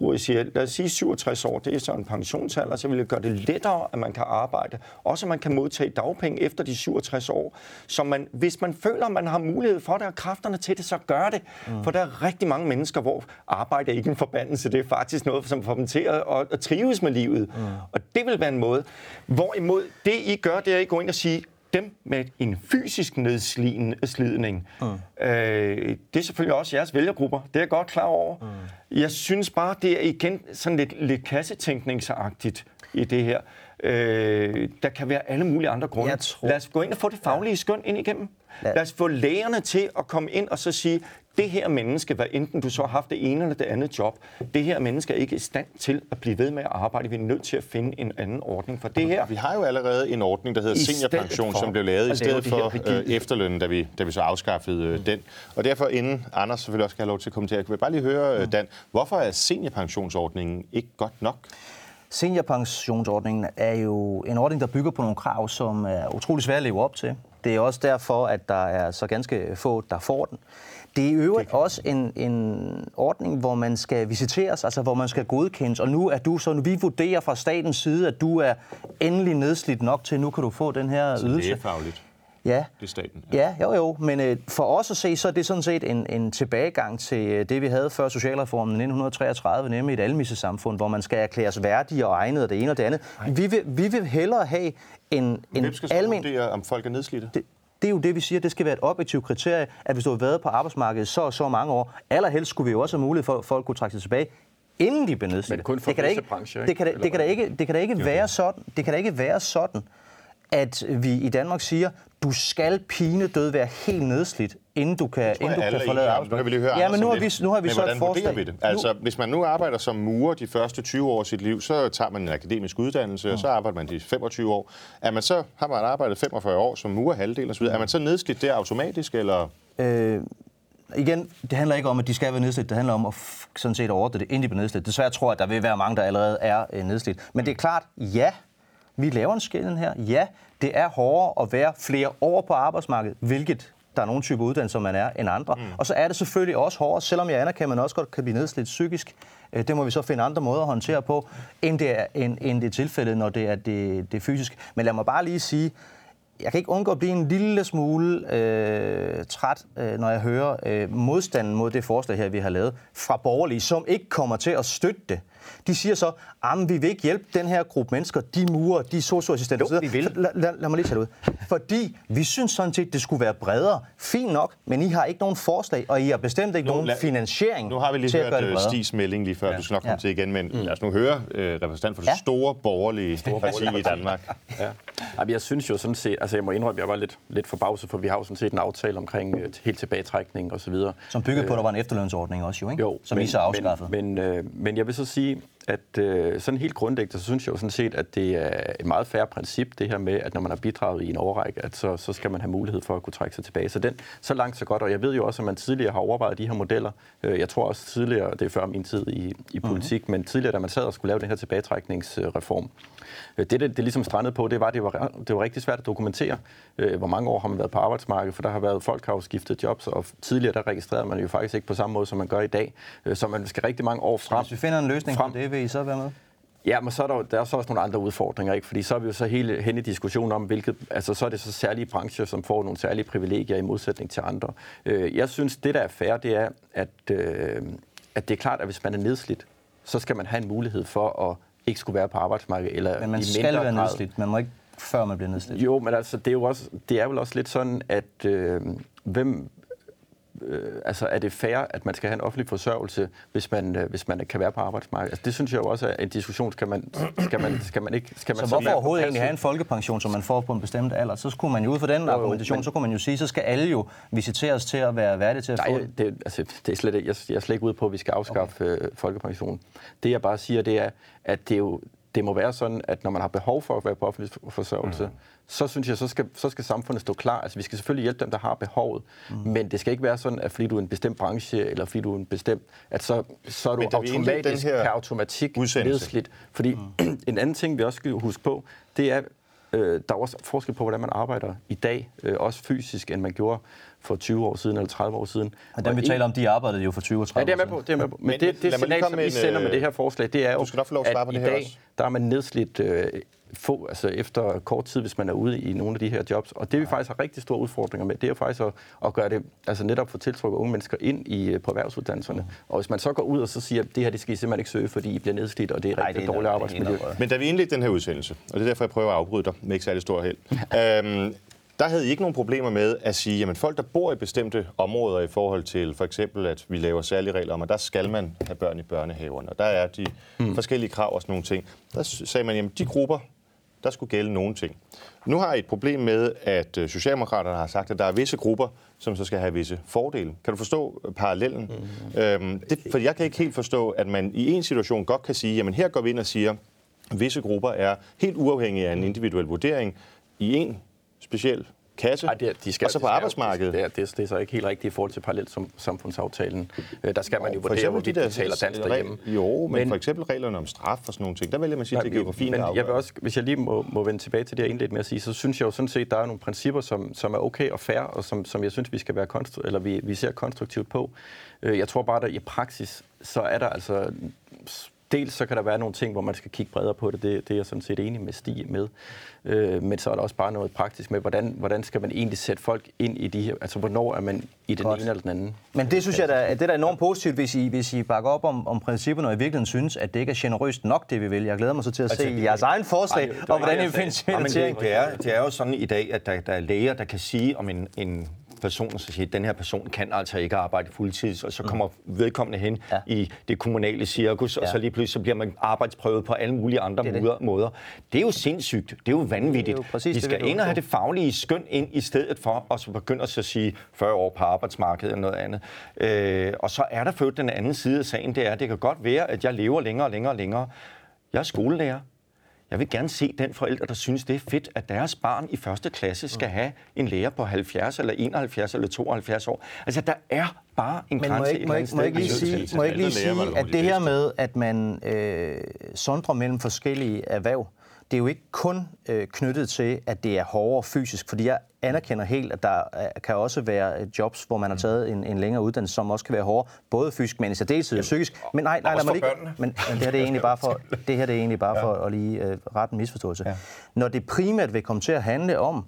Speaker 3: bruger jeg siger, lad os sige 67 år, det er så en pensionsalder, så vil jeg gøre det lettere, at man kan arbejde. Også at man kan modtage dagpenge efter de 67 år. Så man, hvis man føler, at man har mulighed for det og kræfterne til det, så gør det. Mm. For der er rigtig mange mennesker, hvor arbejde er ikke en forbandelse. Det er faktisk noget, som får dem til at, at, at trives med livet. Mm. Og det vil være en måde. Hvorimod det, I gør, det er, at I går ind og siger, dem med en fysisk nedslidning, mm. øh, det er selvfølgelig også jeres vælgergrupper. Det er jeg godt klar over. Mm. Jeg synes bare, det er igen sådan lidt, lidt kassetænkningsagtigt i det her. Øh, der kan være alle mulige andre grunde.
Speaker 2: Jeg tror-
Speaker 3: Lad os gå ind og få det faglige skøn ind igennem. Lad os få lægerne til at komme ind og så sige, det her menneske, hvad enten du så har haft det ene eller det andet job, det her menneske er ikke i stand til at blive ved med at arbejde. Vi er nødt til at finde en anden ordning for det her.
Speaker 1: Vi har jo allerede en ordning, der hedder
Speaker 3: I
Speaker 1: seniorpension, som blev lavet i stedet for øh, efterlønnen, da vi, da vi så afskaffede øh, den. Og derfor, inden Anders selvfølgelig også skal have lov til at kommentere, kan vi bare lige høre, øh, Dan, hvorfor er seniorpensionsordningen ikke godt nok?
Speaker 2: Seniorpensionsordningen er jo en ordning, der bygger på nogle krav, som er utrolig svære at leve op til. Det er også derfor, at der er så ganske få, der får den. Det er i øvrigt også en, en ordning, hvor man skal visiteres, altså hvor man skal godkendes. Og nu er du så, nu vi vurderer fra statens side, at du er endelig nedslidt nok til, nu kan du få den her ydelse.
Speaker 1: Lægefagligt.
Speaker 2: Ja.
Speaker 1: Det er staten.
Speaker 2: Ja, jo jo, men øh, for os at se, så er det sådan set en, en tilbagegang til øh, det, vi havde før socialreformen i 1933, nemlig et almissesamfund, hvor man skal erklæres værdig og egnet og det ene og det andet. Vi vil, vi vil hellere have en, en
Speaker 1: Hvem skal så
Speaker 2: almen...
Speaker 1: vurdere, om folk er nedslidte?
Speaker 2: Det, det er jo det, vi siger. Det skal være et objektivt kriterie, at hvis du har været på arbejdsmarkedet så og så mange år, allerhelst skulle vi jo også have mulighed for, at folk kunne trække sig tilbage, inden de blev nedslidte.
Speaker 4: Men kun for
Speaker 2: det kan da ikke,
Speaker 4: brancher, ikke?
Speaker 2: det kan da, det kan da ikke, det kan da ikke være sådan. Det kan da ikke være sådan, at vi i Danmark siger, du skal pine død være helt nedslidt, inden du kan, inden du kan forlade
Speaker 1: om. Nu kan vi lige høre
Speaker 2: Ja, men nu har vi, nu har vi
Speaker 1: Men
Speaker 2: så et forslag.
Speaker 1: vi det? Altså, hvis man nu arbejder som murer de første 20 år af sit liv, så tager man en akademisk uddannelse, og så arbejder man de 25 år. Er man så, har man arbejdet 45 år som murer halvdel osv., er man så nedslidt der automatisk, eller...
Speaker 2: Øh, igen, det handler ikke om, at de skal være nedslidt. Det handler om at sådan set ordne det, inden de bliver nedslidt. Desværre tror jeg, at der vil være mange, der allerede er øh, nedslidt. Men det er klart, ja, vi laver en skillen her. Ja, det er hårdere at være flere år på arbejdsmarkedet, hvilket der er nogle typer uddannelser, man er, end andre. Mm. Og så er det selvfølgelig også hårdere, selvom jeg anerkender, at man også godt kan blive nedslidt psykisk. Øh, Det må vi så finde andre måder at håndtere på, end det er, end, end det er tilfældet, når det er det, det fysiske. Men lad mig bare lige sige, jeg kan ikke undgå at blive en lille smule øh, træt, øh, når jeg hører øh, modstanden mod det forslag her, vi har lavet fra borgerlige, som ikke kommer til at støtte det. De siger så, at vi vil ikke hjælpe den her gruppe mennesker, de murer, de socioassistenter osv.
Speaker 3: vi vil.
Speaker 2: Lad, lad, lad mig lige tage det ud. Fordi vi synes sådan set, det skulle være bredere. Fint nok, men I har ikke nogen forslag, og I har bestemt ikke
Speaker 1: Nu
Speaker 2: nogen
Speaker 1: lad-
Speaker 2: finansiering
Speaker 1: Nu har vi lige
Speaker 2: til at
Speaker 1: hørt
Speaker 2: gøre det
Speaker 1: øh. Stis melding lige før, ja. du skal nok komme
Speaker 2: Ja.
Speaker 1: til igen, men mm. lad os nu høre øh, repræsentant for det
Speaker 2: Ja.
Speaker 1: store borgerlige parti i Danmark.
Speaker 4: Ja. Jamen, jeg synes jo sådan set, altså jeg må indrømme, at jeg var lidt, lidt forbavset, for vi har jo sådan set en aftale omkring øh, helt tilbagetrækning og så videre.
Speaker 2: Som bygger på, at der var en efterlønsordning også, jo, ikke?
Speaker 4: Jo,
Speaker 2: som I så afskaffede.
Speaker 4: Men, men, øh, men jeg vil så sige, at øh, sådan helt grundlæggende, så synes jeg jo sådan set, at det er et meget færre princip, det her med, at når man har bidraget i en overrække, at så, så skal man have mulighed for at kunne trække sig tilbage. Så, den, så langt, så godt. Og jeg ved jo også, at man tidligere har overvejet de her modeller. Øh, Jeg tror også tidligere, det er før min tid i, i politik, mm-hmm. men tidligere, da man sad og skulle lave den her tilbagetrækningsreform, øh, det, det, det ligesom strandede på, det var, at det var, det var rigtig svært at dokumentere, øh, hvor mange år har man været på arbejdsmarkedet, for der har været folk, der har jo skiftet jobs, og tidligere der registrerede man jo faktisk ikke på samme måde, som man gør i dag. Så man skal rigtig mange år frem.
Speaker 2: Hvis vi finder en løsning
Speaker 4: frem.
Speaker 2: på det, vil I så være med?
Speaker 4: Ja, men så er der, der er så også nogle andre udfordringer, ikke? fordi så er vi jo så hele hen i diskussionen om, hvilket, altså så er det så særlige brancher, som får nogle særlige privilegier i modsætning til andre. Øh, Jeg synes, det der er fair, det er, at, øh, at det er klart, at hvis man er nedslidt, så skal man have en mulighed for at ikke skulle være på arbejdsmarkedet. Eller
Speaker 2: Men man skal være
Speaker 4: grad.
Speaker 2: nedslidt. Man må ikke før man bliver nedslidt.
Speaker 4: Jo, men altså, det er jo også, det er vel også lidt sådan, at øh, hvem, øh, altså, er det fair, at man skal have en offentlig forsørgelse, hvis man, øh, hvis man kan være på arbejdsmarkedet? Altså, det synes jeg jo også er en diskussion. Skal man, skal man, skal man ikke... Skal man
Speaker 2: Så hvorfor
Speaker 4: være på
Speaker 2: overhovedet egentlig have en folkepension, som man får på en bestemt alder? Så skulle man jo ud fra den
Speaker 4: jo,
Speaker 2: argumentation,
Speaker 4: men-
Speaker 2: så kunne man jo sige, så skal alle jo visiteres til at være værdige til at få
Speaker 4: Nej,
Speaker 2: den.
Speaker 4: det, altså, det er slet ikke, jeg, jeg er slet ikke ude på, at vi skal afskaffe okay. øh, folkepensionen. Det jeg bare siger, det er, at det, jo, det må være sådan, at når man har behov for at være på offentlig forsørgelse, mm. så synes jeg, så skal, så skal samfundet stå klar. Altså, vi skal selvfølgelig hjælpe dem, der har behovet, mm. men det skal ikke være sådan, at fordi du er en bestemt branche, eller fordi du er en bestemt, at så, så er du automatisk per automatik
Speaker 1: udsendelse-
Speaker 4: nedslidt. Fordi mm. en anden ting, vi også skal huske på, det er, øh, der er også forskel på, hvordan man arbejder i dag, øh, også fysisk, end man gjorde for 20 år siden eller 30 år siden.
Speaker 2: Og dem vi taler om, de arbejdede jo for 20 og 30
Speaker 4: Ja, det er med på. Det er med på. Men,
Speaker 1: Men
Speaker 4: det, det signal, som
Speaker 1: en,
Speaker 4: sender med
Speaker 1: øh,
Speaker 4: det her forslag, det er jo,
Speaker 1: du skal nok få lov at svare
Speaker 4: at
Speaker 1: på
Speaker 4: i
Speaker 1: det her
Speaker 4: dag,
Speaker 1: også.
Speaker 4: der er man nedslidt øh, få, altså efter kort tid, hvis man er ude i nogle af de her jobs. Og det vi faktisk har rigtig store udfordringer med, det er jo faktisk at, at gøre det, altså netop få tiltrukket unge mennesker ind i, øh, på erhvervsuddannelserne. Og hvis man så går ud og så siger, at det her, det skal I simpelthen ikke søge, fordi I bliver nedslidt, og det er rigtig
Speaker 2: det er
Speaker 4: dårligt arbejdsmiljø.
Speaker 2: er
Speaker 1: Men da vi indledte den her udsendelse, og det er derfor, jeg prøver at afbryde dig med ikke særlig stor held, øhm, der havde I ikke nogen problemer med at sige, at folk, der bor i bestemte områder i forhold til for eksempel, at vi laver særlige regler om, at der skal man have børn i børnehaverne, og der er de mm. forskellige krav og sådan nogle ting. Der sagde man, at de grupper, der skulle gælde nogen ting. Nu har I et problem med, at øh, Socialdemokraterne har sagt, at der er visse grupper, som så skal have visse fordele. Kan du forstå øh, parallellen? Mm-hmm. Øhm, det, for jeg kan ikke helt forstå, at man i en situation godt kan sige, jamen her går vi ind og siger, at visse grupper er helt uafhængige af en individuel vurdering i en speciel kasse,
Speaker 4: Ej, det, de skal,
Speaker 1: og så på
Speaker 4: de skal,
Speaker 1: arbejdsmarkedet.
Speaker 4: Det er, det, er, det er så ikke helt rigtigt i forhold til parallelsamfundsaftalen. Øh, der skal man jo vurdere, hvorvidt
Speaker 1: de
Speaker 4: de
Speaker 1: der
Speaker 4: betaler dansk derhjemme.
Speaker 1: Jo, men, men for eksempel reglerne om straf og sådan nogle ting, der vælger man sige, at det er geografien,
Speaker 4: men
Speaker 1: der
Speaker 4: jeg vil også, hvis jeg lige må, må vende tilbage til det, jeg indledte med at sige, så synes jeg jo sådan set, der er nogle principper, som, som er okay og fair, og som, som jeg synes, vi skal være konstru- eller vi, vi ser konstruktivt på. Øh, Jeg tror bare, at i praksis, så er der altså Dels så kan der være nogle ting, hvor man skal kigge bredere på det, det, det er jeg sådan set enig med Stig med. Øh, men så er der også bare noget praktisk med, hvordan, hvordan skal man egentlig sætte folk ind i de her, altså hvornår er man i den
Speaker 2: Godt.
Speaker 4: ene eller den anden.
Speaker 2: Men det synes jeg, da, det er da enormt positivt, hvis I, hvis I bakker op om, om principperne, og i virkeligheden synes, at det ikke er generøst nok, det vi vil. Jeg glæder mig så til at se
Speaker 3: Altså,
Speaker 2: jeres egen forslag,
Speaker 4: Ej, det
Speaker 2: og hvordan I
Speaker 4: det,
Speaker 2: finder
Speaker 3: men
Speaker 2: finansiering.
Speaker 3: det, det, er, det er jo sådan i dag, at der, der er læger, der kan sige om en, en person, så siger, at den her person kan altså ikke arbejde fuldtids, og så kommer vedkommende hen
Speaker 2: Ja.
Speaker 3: i det kommunale cirkus, og
Speaker 2: Ja.
Speaker 3: så lige pludselig så bliver man arbejdsprøvet på alle mulige andre
Speaker 2: Det det.
Speaker 3: måder. Det er jo sindssygt. Det er jo vanvittigt.
Speaker 2: Det er jo præcis
Speaker 3: vi
Speaker 2: det,
Speaker 3: skal
Speaker 2: vi
Speaker 3: ind og have det faglige skøn ind i stedet for, og så begynde at så sige 40 år på arbejdsmarkedet eller noget andet. Øh, og så er der ført den anden side af sagen, det er, at det kan godt være, at jeg lever længere og længere og længere. Jeg er skolelærer. Jeg vil gerne se den forælder, der synes, det er fedt, at deres barn i første klasse skal have en lærer på 70 eller 71 eller 72 år. Altså, der er bare en
Speaker 2: Men må jeg, må, jeg, må jeg ikke lige sige, må jeg ikke lige sige at
Speaker 1: de
Speaker 2: det her med, at man øh, sondrer mellem forskellige erhverv, det er jo ikke kun øh, knyttet til, at det er hårdere fysisk, fordi jeg anerkender helt, at der er, kan også være øh, jobs, hvor man har taget en, en længere uddannelse, som også kan være hårdere, både fysisk, men i særdeleshed psykisk. Men nej, nej, lad mig lige, men, men det her det er egentlig bare for, det her det er egentlig bare for at lige øh, rette en misforståelse. Ja. Når det primært vil komme til at handle om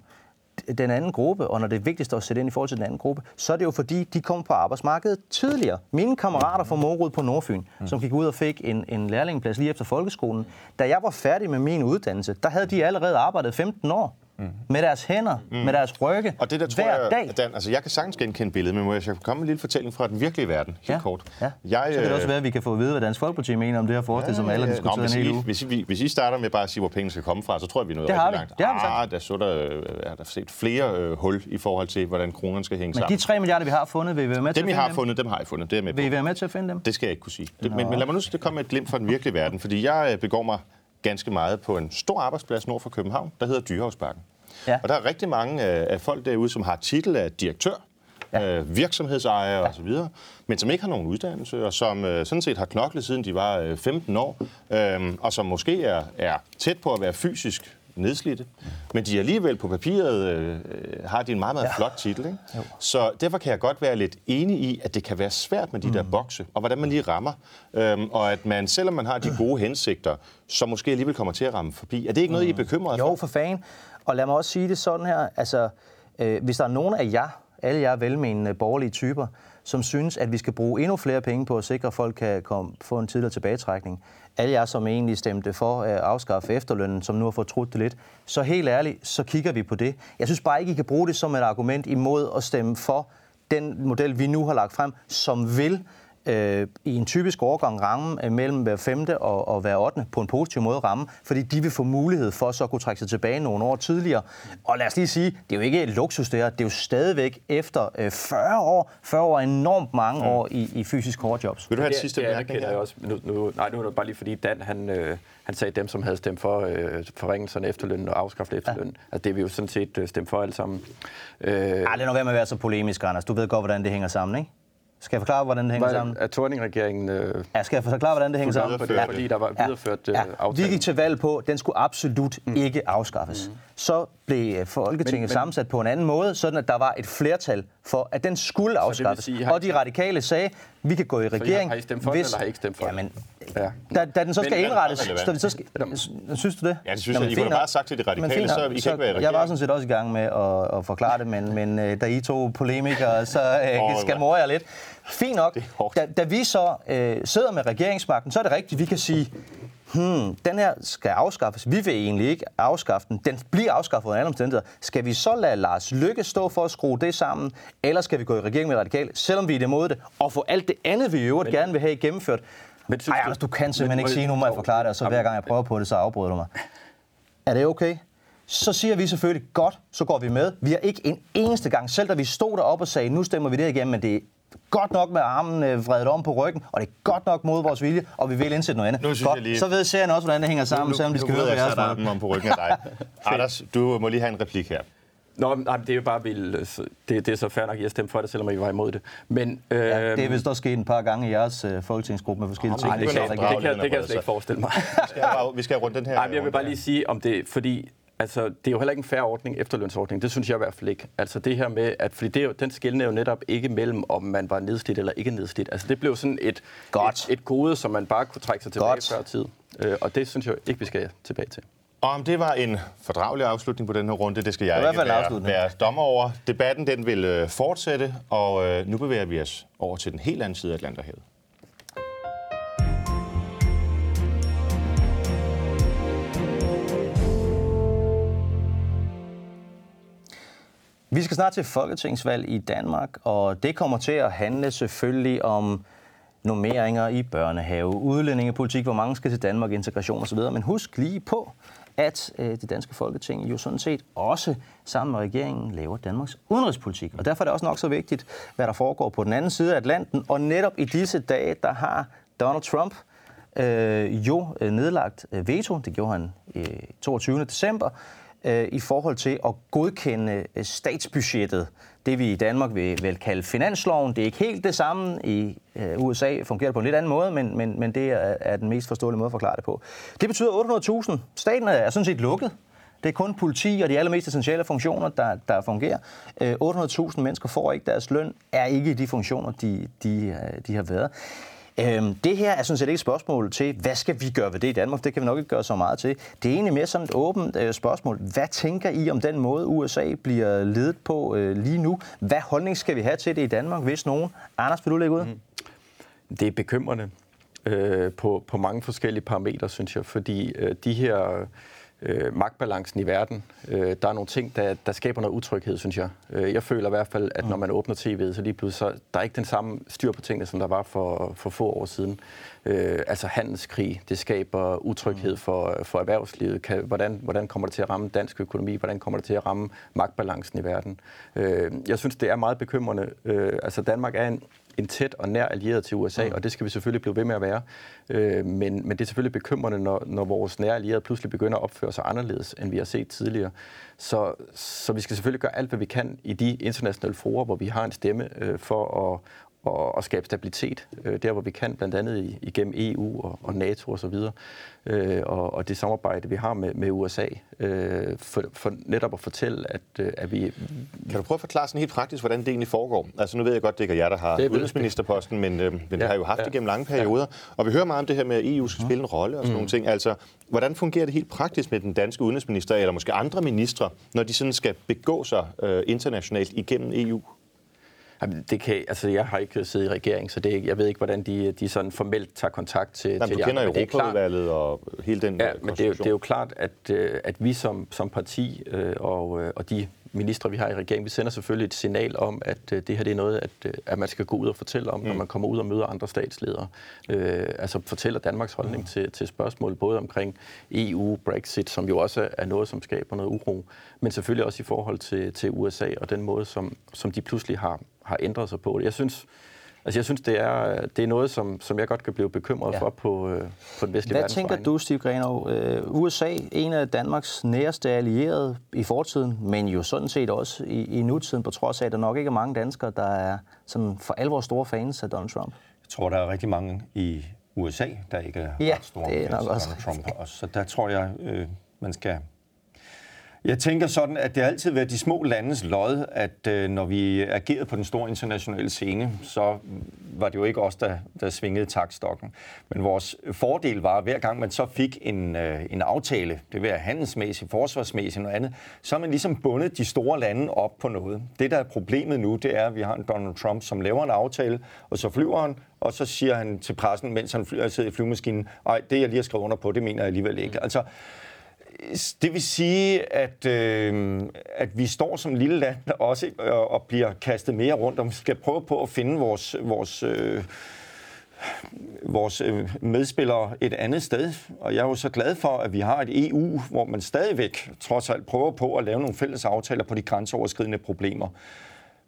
Speaker 2: den anden gruppe, og når det er vigtigst at sætte ind i forhold til den anden gruppe, så er det jo fordi, de kom på arbejdsmarkedet tidligere. Mine kammerater fra Morud på Nordfyn, mm. som gik ud og fik en, en lærlingeplads lige efter folkeskolen, da jeg var færdig med min uddannelse, der havde de allerede arbejdet 15 år. Mm. Med deres hænder, mm. med deres rygge,
Speaker 1: Og det der tror
Speaker 2: hver
Speaker 1: jeg,
Speaker 2: dag.
Speaker 1: at Dan, altså jeg kan sagtens genkende billedet, men må jeg komme med en lille fortælling fra den virkelige verden, helt
Speaker 2: ja.
Speaker 1: kort.
Speaker 2: Ja.
Speaker 1: Jeg,
Speaker 2: så kan det
Speaker 1: øh,
Speaker 2: også være, at vi kan få at vide, hvad Dansk Folkeparti mener om det her forslag, som alle har
Speaker 1: Nå,
Speaker 2: diskuteret
Speaker 1: hvis,
Speaker 2: en hel
Speaker 1: I,
Speaker 2: uge.
Speaker 1: hvis, I, hvis I starter med bare at sige, hvor pengene skal komme fra, så tror jeg, vi er nået
Speaker 2: Det har
Speaker 1: rigtig langt.
Speaker 2: Det har vi sagt.
Speaker 1: ah, der, så der, øh, er der set flere øh, hul i forhold til, hvordan kronerne skal hænge
Speaker 2: Men
Speaker 1: sammen.
Speaker 2: de 3 milliarder, vi har fundet, vil I være med til
Speaker 1: Dem,
Speaker 2: at
Speaker 1: I
Speaker 2: finde
Speaker 1: har
Speaker 2: dem?
Speaker 1: fundet, dem har I fundet. Det er jeg med.
Speaker 2: Vil I være med til at finde dem?
Speaker 1: Det skal jeg ikke kunne sige. Det, men, men lad mig nu komme med et glimt fra den virkelige verden, fordi jeg øh, begår mig ganske meget på en stor arbejdsplads nord for København, der hedder Dyrehavsbakken.
Speaker 2: Ja.
Speaker 1: Og der er rigtig mange øh, af folk derude, som har titel af direktør, ja. øh, virksomhedsejer ja. osv., men som ikke har nogen uddannelse, og som øh, sådan set har knoklet siden de var øh, 15 år, øh, og som måske er, er tæt på at være fysisk nedslidte, men de alligevel på papiret øh, øh, har de en meget, meget ja. flot titel. Ikke? Så derfor kan jeg godt være lidt enig i, at det kan være svært med de der bokse, og hvordan man lige rammer, øhm, og at man, selvom man har de gode hensigter, så måske alligevel kommer til at ramme forbi. Er det ikke noget, I er bekymret for?
Speaker 2: Jo, for fanden. Og lad mig også sige det sådan her. Altså, øh, hvis der er nogen af jer, alle jer velmenende borgerlige typer, som synes, at vi skal bruge endnu flere penge på at sikre, at folk kan komme, få en tidligere tilbagetrækning, alle jer, som egentlig stemte for øh, at afskaffe efterlønnen, som nu har fået trudt det lidt, så helt ærligt, så kigger vi på det. Jeg synes bare ikke, I kan bruge det som et argument imod at stemme for den model, vi nu har lagt frem, som vil øh, i en typisk overgang ramme øh, mellem hver femte og, og hver ottende på en positiv måde ramme, fordi de vil få mulighed for så at kunne trække sig tilbage nogle år tidligere. Og lad os lige sige, det er jo ikke et luksus det her, det er jo stadigvæk efter øh, 40 år, 40 år er enormt mange år i, i fysisk hårde jobs.
Speaker 1: Vil du have et
Speaker 4: Det,
Speaker 1: sidste
Speaker 4: det
Speaker 1: bemærkning
Speaker 4: anerkender jeg
Speaker 1: her?
Speaker 4: også. Nu, nu, nej, nu er det bare lige fordi Dan, han, øh, han sagde dem, som havde stemt for øh, forringelserne af efterlønnen og afskaffet efterlønnen. Ja. Altså, det er vi jo sådan set øh, stemt for alle sammen. Øh,
Speaker 2: Ej, lad nu være med at være så polemisk, Anders. Du ved godt, hvordan det hænger sammen, ikke? Skal jeg forklare, hvordan det hænger sammen?
Speaker 4: var, at Torning-regeringen øh,
Speaker 2: Ja, skal jeg forklare, hvordan det hænger sammen?
Speaker 4: på det,
Speaker 1: Ja.
Speaker 4: fordi der var videreført øh,
Speaker 2: Ja,
Speaker 4: aftalen.
Speaker 2: vi gik til valg på, at den skulle absolut mm. ikke afskaffes. Mm. Så blev øh, Folketinget men,
Speaker 4: Men-
Speaker 2: men,
Speaker 4: men-
Speaker 2: sammensat på en anden måde, sådan at der var et flertal for, at den skulle afskaffes.
Speaker 4: sige,
Speaker 2: og de radikale sagde, vi kan gå i
Speaker 4: I har-
Speaker 2: regering.
Speaker 4: har I stemt for den, eller har I ikke stemt for?
Speaker 2: Jamen,
Speaker 4: Ja.
Speaker 2: da, da den så
Speaker 4: Men
Speaker 2: skal indrettes, så, så skal, synes du det?
Speaker 1: Ja, det synes
Speaker 2: Jamen,
Speaker 1: jeg. I kunne bare sagt til de radikale,
Speaker 2: Men fint
Speaker 1: så. I kan ikke være i
Speaker 2: Jeg var sådan set også i gang med at, at forklare det, men, men øh, da I to polemikere, så øh, skal mor jeg lidt. Fint nok. Da, da vi så øh, sidder med regeringsmagten, så er det rigtigt, vi kan sige, hmm, den her skal afskaffes. Vi vil egentlig ikke afskaffe den. Den bliver afskaffet under alle omstændigheder. Skal vi så lade Lars Lykke stå for at skrue det sammen, eller skal vi gå i regering med radikale, selvom vi er imod det, og få alt det andet, vi i øvrigt gerne vil have gennemført?
Speaker 4: Men synes
Speaker 2: Ej,
Speaker 4: du-
Speaker 2: Anders, du kan simpelthen
Speaker 4: Men-
Speaker 2: ikke sige, nu må jeg forklare det, og så hver gang jeg prøver på det, så afbryder du mig. Er det okay? Så siger vi selvfølgelig, godt, så går vi med. Vi har ikke en eneste gang, selv da vi stod deroppe og sagde, nu stemmer vi det igennem, men det er godt nok med armen øh, vredet om på ryggen, og det er godt nok mod vores vilje, og vi vil indsætte noget andet.
Speaker 1: Nu synes
Speaker 2: godt,
Speaker 1: jeg lige-
Speaker 2: Så ved serien også, hvordan det hænger sammen, selvom de skal
Speaker 1: nu
Speaker 2: høre på
Speaker 1: jeg, armen om på ryggen af dig. Anders, du må lige have en replik her.
Speaker 4: Nå, nej, det er jo bare vildt. så Det, det er så fair nok, at jeg stemte for det, selvom I var imod det. Men, øh,
Speaker 2: Ja, det er vist også sket en par gange i jeres øh, folketingsgruppe med forskellige ting.
Speaker 4: Nej, det,
Speaker 1: Det
Speaker 4: kan, det, kan, det, kan, det kan jeg slet ikke
Speaker 1: sig.
Speaker 4: forestille mig.
Speaker 1: Vi skal have, vi skal rundt den her.
Speaker 4: Nej, jeg vil bare
Speaker 1: runde
Speaker 4: lige sige om det, fordi altså, det er jo heller ikke en færre ordning, efterlønsordning. Det synes jeg i hvert fald ikke. Altså det her med, at fordi det jo, den er jo netop ikke mellem, om man var nedslidt eller ikke nedslidt. Altså det blev sådan et,
Speaker 2: Godt.
Speaker 4: et, et gode, som man bare kunne trække sig tilbage
Speaker 2: Godt.
Speaker 4: før tid. Øh, og det synes jeg ikke, vi skal tilbage til.
Speaker 1: Og om det var en fordragelig afslutning på den her runde, det skal jeg
Speaker 2: Det
Speaker 1: ikke være, være dommer over. Debatten den vil øh, fortsætte, og øh, nu bevæger vi os over til den helt anden side af Atlanterhavet.
Speaker 2: Vi skal snart til folketingsvalg i Danmark, og det kommer til at handle selvfølgelig om normeringer i børnehave, udlændingepolitik, hvor mange skal til Danmark, integration osv. Men husk lige på, at øh, det danske folketing jo sådan set også sammen med regeringen laver Danmarks udenrigspolitik. Og derfor er det også nok så vigtigt, hvad der foregår på den anden side af Atlanten. Og netop i disse dage, der har Donald Trump øh, jo øh, nedlagt øh, veto, det gjorde han øh, 22. december, øh, i forhold til at godkende øh, statsbudgettet. Det vi i Danmark vil, vil kalde finansloven. Det er ikke helt det samme. I øh, USA fungerer det på en lidt anden måde, men, men, men det er, er den mest forståelige måde at forklare det på. Det betyder 800.000. Staten er sådan set lukket. Det er kun politi og de allermest essentielle funktioner, der, der fungerer. Øh, 800.000 mennesker får ikke deres løn, er ikke i de funktioner, de, de, øh, de har været. Øhm, det her er sådan set ikke et spørgsmål til, hvad skal vi gøre ved det i Danmark? Det kan vi nok ikke gøre så meget til. Det er egentlig mere sådan et åbent øh, spørgsmål. Hvad tænker I om den måde, USA bliver ledet på øh, lige nu? Hvad holdning skal vi have til det i Danmark, hvis nogen? Anders, vil du lægge ud? Mm.
Speaker 4: Det er bekymrende øh, på, på mange forskellige parametre, synes jeg, fordi øh, de her øh, magtbalancen i verden, øh, der er nogle ting, der, der skaber noget utryghed, synes jeg. Øh, jeg føler i hvert fald, at når man åbner tv'et, så lige pludselig, så der er ikke den samme styr på tingene, som der var for, for få år siden. Øh, altså handelskrig, det skaber utryghed for, for erhvervslivet. Kan, hvordan, hvordan kommer det til at ramme dansk økonomi? Hvordan kommer det til at ramme magtbalancen i verden? Øh, jeg synes, det er meget bekymrende. Øh, altså Danmark er en, en tæt og nær allieret til USA, og det skal vi selvfølgelig blive ved med at være. Øh, men, men det er selvfølgelig bekymrende, når, når vores nære allierede pludselig begynder at opføre sig anderledes, end vi har set tidligere. Så, så vi skal selvfølgelig gøre alt, hvad vi kan i de internationale forer, hvor vi har en stemme øh, for at, og, og skabe stabilitet, øh, der hvor vi kan, blandt andet i, igennem EU og, og NATO osv., og, så videre, øh, og, og det samarbejde, vi har med, med USA, øh, for, for netop at fortælle, at, øh, at vi...
Speaker 1: Kan du prøve at forklare sådan helt praktisk, hvordan det egentlig foregår? Altså nu ved jeg godt, det ikke er jer, der har udenrigsministerposten, men, øh, men ja, det
Speaker 4: Ja,
Speaker 1: har jo haft
Speaker 4: ja.
Speaker 1: det gennem lange perioder. Og vi hører meget om det her med, at EU skal spille en rolle og sådan mm. nogle ting. Altså, hvordan fungerer det helt praktisk med den danske udenrigsminister, eller måske andre ministre, når de sådan skal begå sig øh, internationalt igennem EU?
Speaker 4: Jamen, det kan, altså, jeg har ikke siddet i regering, så det er, jeg ved ikke, hvordan de, de sådan formelt tager kontakt til,
Speaker 1: Jamen,
Speaker 4: til
Speaker 1: du
Speaker 4: de
Speaker 1: kender
Speaker 4: er
Speaker 1: Europaudvalget og hele den
Speaker 4: Ja,
Speaker 1: øh,
Speaker 4: men det er, jo, det er jo klart, at, øh, at vi som, som parti øh, og, og de ministre, vi har i regeringen, vi sender selvfølgelig et signal om, at det her det er noget, at, at man skal gå ud og fortælle om, mm. når man kommer ud og møder andre statsledere. Øh, altså fortæller Danmarks holdning mm. til, til spørgsmål, både omkring EU, Brexit, som jo også er noget, som skaber noget uro, men selvfølgelig også i forhold til, til USA og den måde, som, som de pludselig har, har ændret sig på. Jeg synes, Altså jeg synes, det er, det er noget, som, som jeg godt kan blive bekymret
Speaker 2: Ja.
Speaker 4: for på, øh, på den vestlige
Speaker 2: Hvad tænker
Speaker 4: vegne.
Speaker 2: du, Steve Grenov? Øh, USA, en af Danmarks næreste allierede i fortiden, men jo sådan set også i, i nutiden, på trods af, at der nok ikke er mange danskere, der er sådan for alvor store fans af Donald Trump.
Speaker 3: Jeg tror, der er rigtig mange i USA, der ikke er
Speaker 2: Ja,
Speaker 3: ret store
Speaker 2: det er
Speaker 3: fans af
Speaker 2: også
Speaker 3: Donald Trump. Og så der tror jeg, øh, man skal... Jeg tænker sådan, at det har altid været de små landes lod, at øh, når vi agerede på den store internationale scene, så var det jo ikke os, der, der svingede takstokken. Men vores fordel var, at hver gang man så fik en, øh, en aftale, det vil være handelsmæssigt, forsvarsmæssigt og noget andet, så har man ligesom bundet de store lande op på noget. Det, der er problemet nu, det er, at vi har en Donald Trump, som laver en aftale, og så flyver han, og så siger han til pressen, mens han flyver, sidder i flyvemaskinen, nej, det jeg lige har skrevet under på, det mener jeg alligevel ikke. Altså, det vil sige, at, øh, at vi står som lille land også og, og bliver kastet mere rundt, og vi skal prøve på at finde vores, vores, øh, vores øh, medspillere et andet sted. Og jeg er jo så glad for, at vi har et EU, hvor man stadigvæk trods alt prøver på at lave nogle fælles aftaler på de grænseoverskridende problemer.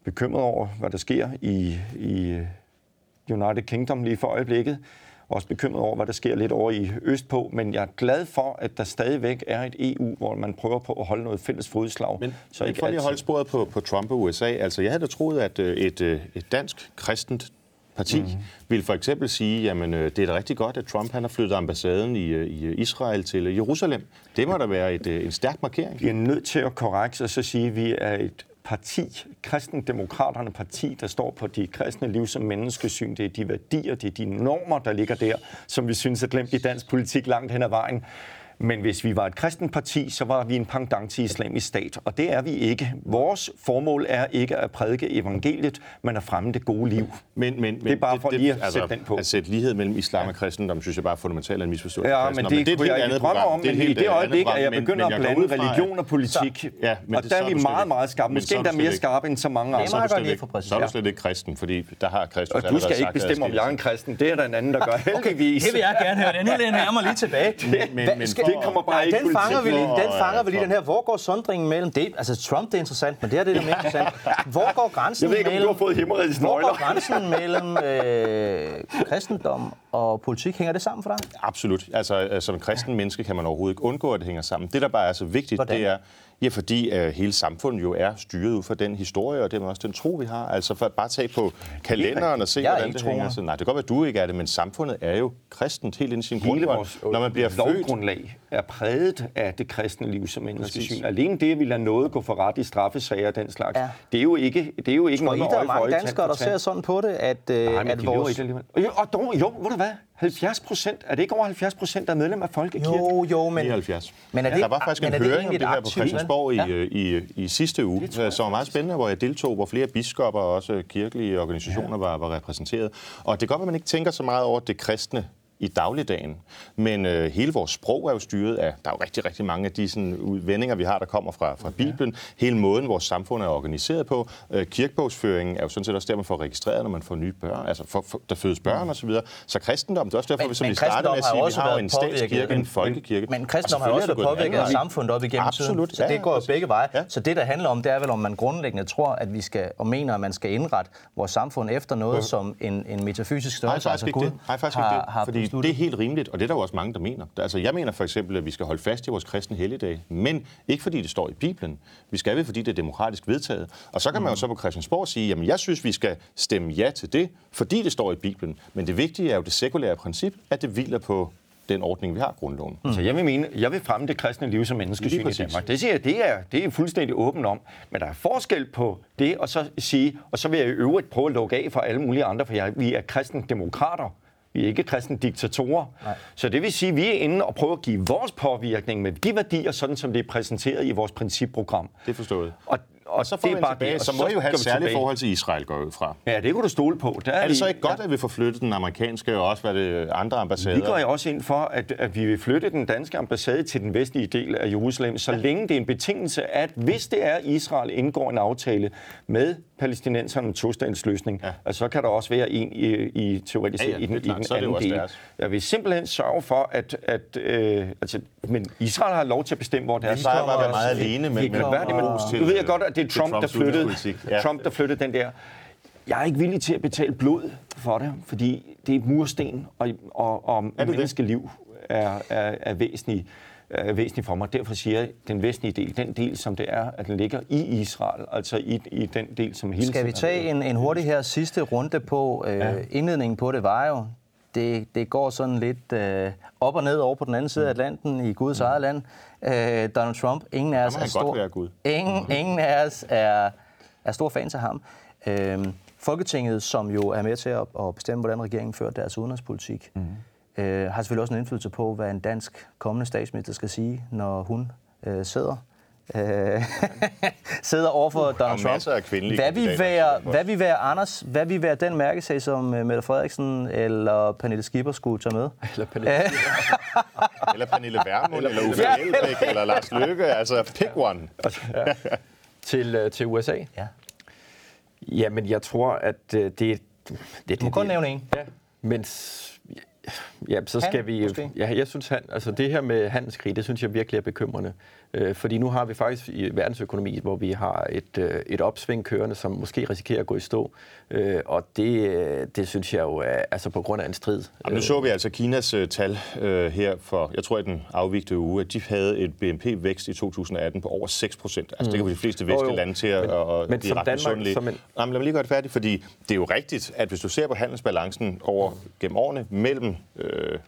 Speaker 3: Bekymret over, hvad der sker i, i øh, United Kingdom lige for øjeblikket. Også bekymret over, hvad der sker lidt over i Østpå, men jeg er glad for, at der stadigvæk er et EU, hvor man prøver på at holde noget fælles fodslag.
Speaker 1: Men
Speaker 3: så
Speaker 1: ikke for lige at holde sporet på, på Trump og USA. Altså, jeg havde da troet, at øh, et, øh, et dansk kristent parti mm. vil for eksempel sige, jamen øh, det er da rigtig godt, at Trump han har flyttet ambassaden i, i Israel til Jerusalem. Det må da være et, en stærk markering.
Speaker 3: Vi er nødt til at korrekte og så sige, at vi er et parti, kristendemokraterne parti, der står på de kristne liv som menneskesyn. Det er de værdier, det er de normer, der ligger der, som vi synes er glemt i dansk politik langt hen ad vejen. Men hvis vi var et kristent parti, så var vi en pendant til islamisk stat, og det er vi ikke. Vores formål er ikke at prædike evangeliet, men at fremme det gode liv.
Speaker 1: Men, men,
Speaker 3: det er bare for
Speaker 1: det,
Speaker 3: lige at
Speaker 1: altså,
Speaker 3: sætte den på.
Speaker 1: At sætte lighed mellem islam og kristendom, synes jeg bare er fundamentalt en misforståelse.
Speaker 3: Ja, men det, men det er et helt andet program. Om, men i det øjeblik, at jeg begynder at blande religion og politik, ja, men og det, der er vi meget, meget skarpe. Måske endda mere skarpe end så mange andre.
Speaker 1: Så er du slet ikke kristen, fordi der har Kristus
Speaker 3: Og du skal ikke bestemme, om jeg er en kristen. Det er der en anden, der gør heldigvis.
Speaker 2: Det vil jeg gerne høre. Nu læner jeg mig lige tilbage.
Speaker 3: Det kommer bare ikke
Speaker 2: den fanger vi lige, den fanger vi lige den her. Hvor går sondringen mellem det? Altså Trump, det er interessant, men det er det, er mere interessant. Hvor går grænsen
Speaker 3: jeg ved ikke,
Speaker 2: mellem...
Speaker 3: Om du har fået
Speaker 2: Hvor går grænsen mellem øh, kristendom og politik? Hænger det sammen for dig?
Speaker 1: Absolut. Altså, som kristen menneske kan man overhovedet ikke undgå, at det hænger sammen. Det, der bare er så vigtigt, Hvordan? det er, Ja, fordi uh, hele samfundet jo er styret ud fra den historie, og det er også den tro, vi har. Altså for at bare tage på kalenderen og se,
Speaker 2: jeg
Speaker 1: hvordan det
Speaker 2: troer.
Speaker 1: hænger. Så, nej, det kan godt være, at du ikke er det, men samfundet er jo kristent helt ind i sin
Speaker 3: Hele
Speaker 1: grundvold.
Speaker 3: vores
Speaker 1: Når man bliver
Speaker 3: lovgrundlag er præget af det kristne liv som menneskesyn. Alene det, at vi lader noget gå for ret i straffesager og den slags, ja. det er jo ikke, det er jo ikke
Speaker 2: Tror
Speaker 3: noget
Speaker 2: I, der er mange danskere, der ser sådan på det, at, øh,
Speaker 3: Nej, men
Speaker 2: at
Speaker 3: de
Speaker 2: vores...
Speaker 3: Jo, og dog, jo, ved du hvad? 70 procent, er det ikke over 70 procent, der er medlem af Folkekirken?
Speaker 2: Jo, jo, men...
Speaker 1: 79.
Speaker 2: Men er det,
Speaker 1: der var faktisk
Speaker 2: men
Speaker 1: en
Speaker 2: det
Speaker 1: høring om det
Speaker 2: et
Speaker 1: her på Christiansborg i,
Speaker 2: land?
Speaker 1: i, i, i sidste uge, som var meget spændende, hvor jeg deltog, hvor flere biskopper og også kirkelige organisationer var, var repræsenteret. Og det kan godt at man ikke tænker så meget over det kristne i dagligdagen. Men øh, hele vores sprog er jo styret af, der er jo rigtig, rigtig mange af de sådan, vendinger, vi har, der kommer fra, fra Bibelen. Hele måden, vores samfund er organiseret på. Øh, kirkebogsføringen er jo sådan set også der, man får registreret, når man får nye børn, altså for, for, der fødes børn osv. Så, så kristendom, det er også derfor,
Speaker 2: Men-
Speaker 1: vi, som
Speaker 2: men
Speaker 1: vi startede med at
Speaker 2: har
Speaker 1: sige, vi har en statskirke, en
Speaker 2: men-
Speaker 1: folkekirke.
Speaker 2: Men
Speaker 1: Og
Speaker 2: kristendom har jo også været påvirket af samfundet op igennem
Speaker 1: Absolut,
Speaker 2: tiden. Så
Speaker 1: ja,
Speaker 2: det går jo begge veje.
Speaker 1: Ja.
Speaker 2: Så det, der handler om, det er vel, om man grundlæggende tror, at vi skal, og mener, at man skal indrette vores samfund efter noget, som en, en metafysisk størrelse, altså Gud, har, har besluttet.
Speaker 1: det er helt rimeligt, og det er der jo også mange, der mener. Altså, jeg mener for eksempel, at vi skal holde fast i vores kristne helligdag, men ikke fordi det står i Bibelen. Vi skal det, fordi det er demokratisk vedtaget. Og så kan man jo så på Christiansborg sige, jamen jeg synes, vi skal stemme ja til det, fordi det står i Bibelen. Men det vigtige er jo det sekulære princip, at det hviler på den ordning, vi har, grundloven.
Speaker 3: Så jeg vil mene, jeg vil fremme det kristne liv som menneskesyn i. Danmark. Det siger jeg, det er, det er fuldstændig åben om. Men der er forskel på det, og så sige, og så vil jeg i øvrigt prøve at lukke af for alle mulige andre, for jeg, vi er kristendemokrater. Vi er ikke kristne diktatorer. Nej. Så det vil sige, at vi er inde og prøver at give vores påvirkning med de værdier, sådan som det er præsenteret i vores principprogram.
Speaker 1: Det er forstået.
Speaker 3: Og, og
Speaker 1: Så får
Speaker 3: det
Speaker 1: vi
Speaker 3: er bare
Speaker 1: tilbage,
Speaker 3: det.
Speaker 1: Så må I jo have et særligt
Speaker 3: tilbage.
Speaker 1: forhold til Israel, går ud fra.
Speaker 3: Ja, det kunne du stole på. Der
Speaker 1: Er det
Speaker 3: vi-
Speaker 1: så ikke godt, at vi får flyttet den amerikanske og også hvad det andre ambassader?
Speaker 3: Vi går jo også ind for, at, at vi vil flytte den danske ambassade til den vestlige del af Jerusalem, så længe det er en betingelse, at hvis det er, at Israel indgår en aftale med palæstinenserne en løsning, ja. altså, så kan der også være en i, i teoretisk
Speaker 1: Ja, ja,
Speaker 3: i den,
Speaker 1: det er klart.
Speaker 3: i den
Speaker 1: er det
Speaker 3: anden del.
Speaker 1: deres.
Speaker 3: Jeg vil simpelthen sørge for, at, at øh, altså, men Israel har lov til at bestemme, hvor deres
Speaker 1: at være meget alene
Speaker 3: vi
Speaker 1: med,
Speaker 3: kan være det, men du ved jeg godt, at det er Trump, der flyttede.
Speaker 1: Ja.
Speaker 3: Trump, der flyttede den der. Jeg er ikke villig til at betale blod for det, fordi det er mursten, og, og, og
Speaker 1: det?
Speaker 3: menneskeliv er, er, er væsentlig er væsentlig for mig. Derfor siger jeg, den vestlige del, den del, som det er, at den ligger i Israel, altså i, i den del, som hele
Speaker 2: Skal vi tage en, en hurtig her sidste runde på? Øh, ja. Indledningen på det var jo, det, det går sådan lidt øh, op og ned over på den anden side af Atlanten i Guds eget land. Øh, Donald Trump, ingen af os er stor,
Speaker 1: godt være Gud.
Speaker 2: Ingen, ingen af os er, er stor fans af ham. Øh, Folketinget, som jo er med til at, at bestemme, hvordan regeringen fører deres udenrigspolitik, mm. Øh, har selvfølgelig også en indflydelse på, hvad en dansk kommende statsminister skal sige, når hun øh, sidder øh, sidder over for Donald Trump. hvad
Speaker 1: kandidater,
Speaker 2: være, hvad vil være Anders, hvad vil være den mærkesag, som øh, Mette Frederiksen eller Pernille Skipper skulle tage med?
Speaker 4: Eller Pernille.
Speaker 1: Eller Pernille Vermund, eller Uffe Elbæk, eller Lars Løkke. Altså, pick one.
Speaker 4: til, øh, til USA?
Speaker 2: Ja.
Speaker 4: Jamen, jeg tror, at øh, det, det, det
Speaker 2: Du må kun nævne en.
Speaker 4: Ja, Men Ja, så skal
Speaker 2: Han,
Speaker 4: vi...
Speaker 2: måske?
Speaker 4: Ja, jeg synes, han, altså det her med handelskrig, det synes jeg virkelig er bekymrende. Øh, fordi nu har vi faktisk i verdensøkonomi, hvor vi har et, øh, et opsving kørende, som måske risikerer at gå i stå. Øh, og det, øh, det synes jeg jo er altså på grund af en strid.
Speaker 1: Jamen, nu så vi altså Kinas uh, tal uh, her for, jeg tror i den afvigte uge, at de havde et BNP-vækst i 2018 på over 6 procent. Altså det kan vi de fleste vestlige lande til at
Speaker 4: Men-
Speaker 1: og
Speaker 4: men
Speaker 1: blive ret
Speaker 4: Danmark- som en-
Speaker 1: Jamen, lad mig lige gøre det færdigt, fordi det er jo rigtigt, at hvis du ser på handelsbalancen over gennem årene mellem øh,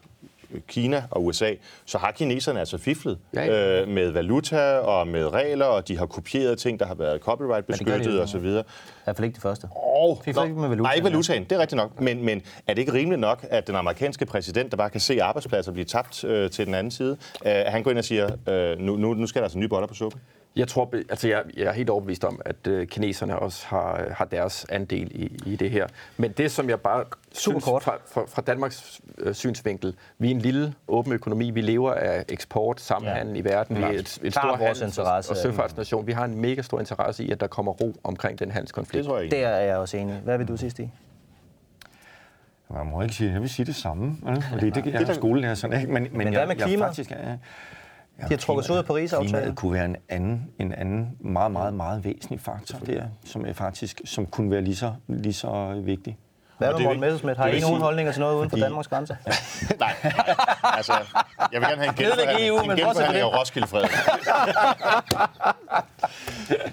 Speaker 1: Kina og USA, så har kineserne altså fiflet
Speaker 4: Ja, ja.
Speaker 1: øh, med valuta og med regler, og de har kopieret ting, der har været copyright
Speaker 2: gør de
Speaker 1: beskyttet
Speaker 2: jo.
Speaker 1: osv.
Speaker 2: I hvert fald ikke det første.
Speaker 1: Oh,
Speaker 2: Fik ikke med valutaen,
Speaker 1: Nej, ikke valutaen, det er rigtigt nok. Men, men er det ikke rimeligt nok, at den amerikanske præsident, der bare kan se arbejdspladser blive tabt øh, til den anden side, øh, han går ind og siger, øh, nu, nu, nu skal der altså nye boller på suppen?
Speaker 4: Jeg tror, altså jeg, jeg er helt overbevist om, at øh, kineserne også har, har deres andel i, i det her. Men det, som jeg bare synes
Speaker 2: kort.
Speaker 4: fra, fra, fra Danmarks øh, synsvinkel, vi er en lille åben økonomi, vi lever af eksport, samhandel
Speaker 2: Ja.
Speaker 4: ja. i verden, vi er et, et stort
Speaker 2: vores
Speaker 4: handels-
Speaker 2: interesse.
Speaker 4: og, og søfartsnation. Vi har en mega stor interesse i, at der kommer ro omkring den handelskonflikt.
Speaker 1: Det tror jeg ikke.
Speaker 2: Der er jeg også enig. Hvad vil du sige, Stig?
Speaker 3: Man må ikke sige, jeg vil sige det samme. Fordi det, jeg er skolelærer sådan ikke. Men, men,
Speaker 2: hvad
Speaker 3: jeg,
Speaker 2: med
Speaker 3: jeg
Speaker 2: klima?
Speaker 3: faktisk er, jeg,
Speaker 2: De har trukket sig ud af Paris-aftalen.
Speaker 3: Klimaet kunne være en anden, en anden meget, meget, meget væsentlig faktor der, som er faktisk, som kunne være lige så, lige så vigtig.
Speaker 2: Hvad med Morten Messerschmidt? Har I nogen holdninger til noget uden for Danmarks grænser?
Speaker 1: Nej, altså, jeg vil gerne have en genforhandling,
Speaker 2: EU,
Speaker 1: en genforhandling af Roskilde Fred.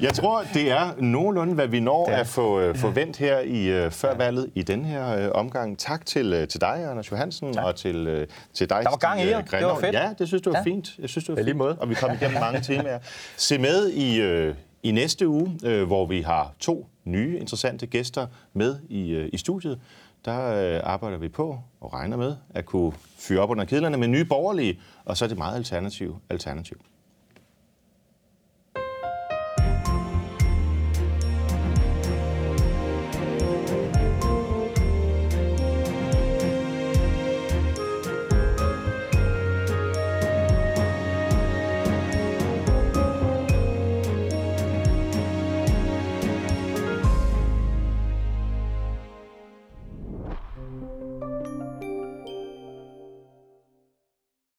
Speaker 1: Jeg tror, det er nogenlunde, hvad vi når at få, øh, få vendt her i øh, før valget i den her øh, omgang. Tak til, øh, til dig, Anders Johansen, og til, øh, til dig,
Speaker 2: Der var gang i jer.
Speaker 1: øh,
Speaker 2: Det var fedt.
Speaker 1: Ja, det synes du var
Speaker 2: Ja.
Speaker 1: fint. Jeg synes, det var
Speaker 4: Ja, lige
Speaker 1: fint.
Speaker 4: måde.
Speaker 1: Og vi kom igennem mange temaer. Se med i, øh, i næste uge, øh, hvor vi har to nye interessante gæster med i, øh, i studiet. Der øh, arbejder vi på og regner med at kunne fyre op under kedlerne med nye borgerlige, og så er det meget alternativ alternativ.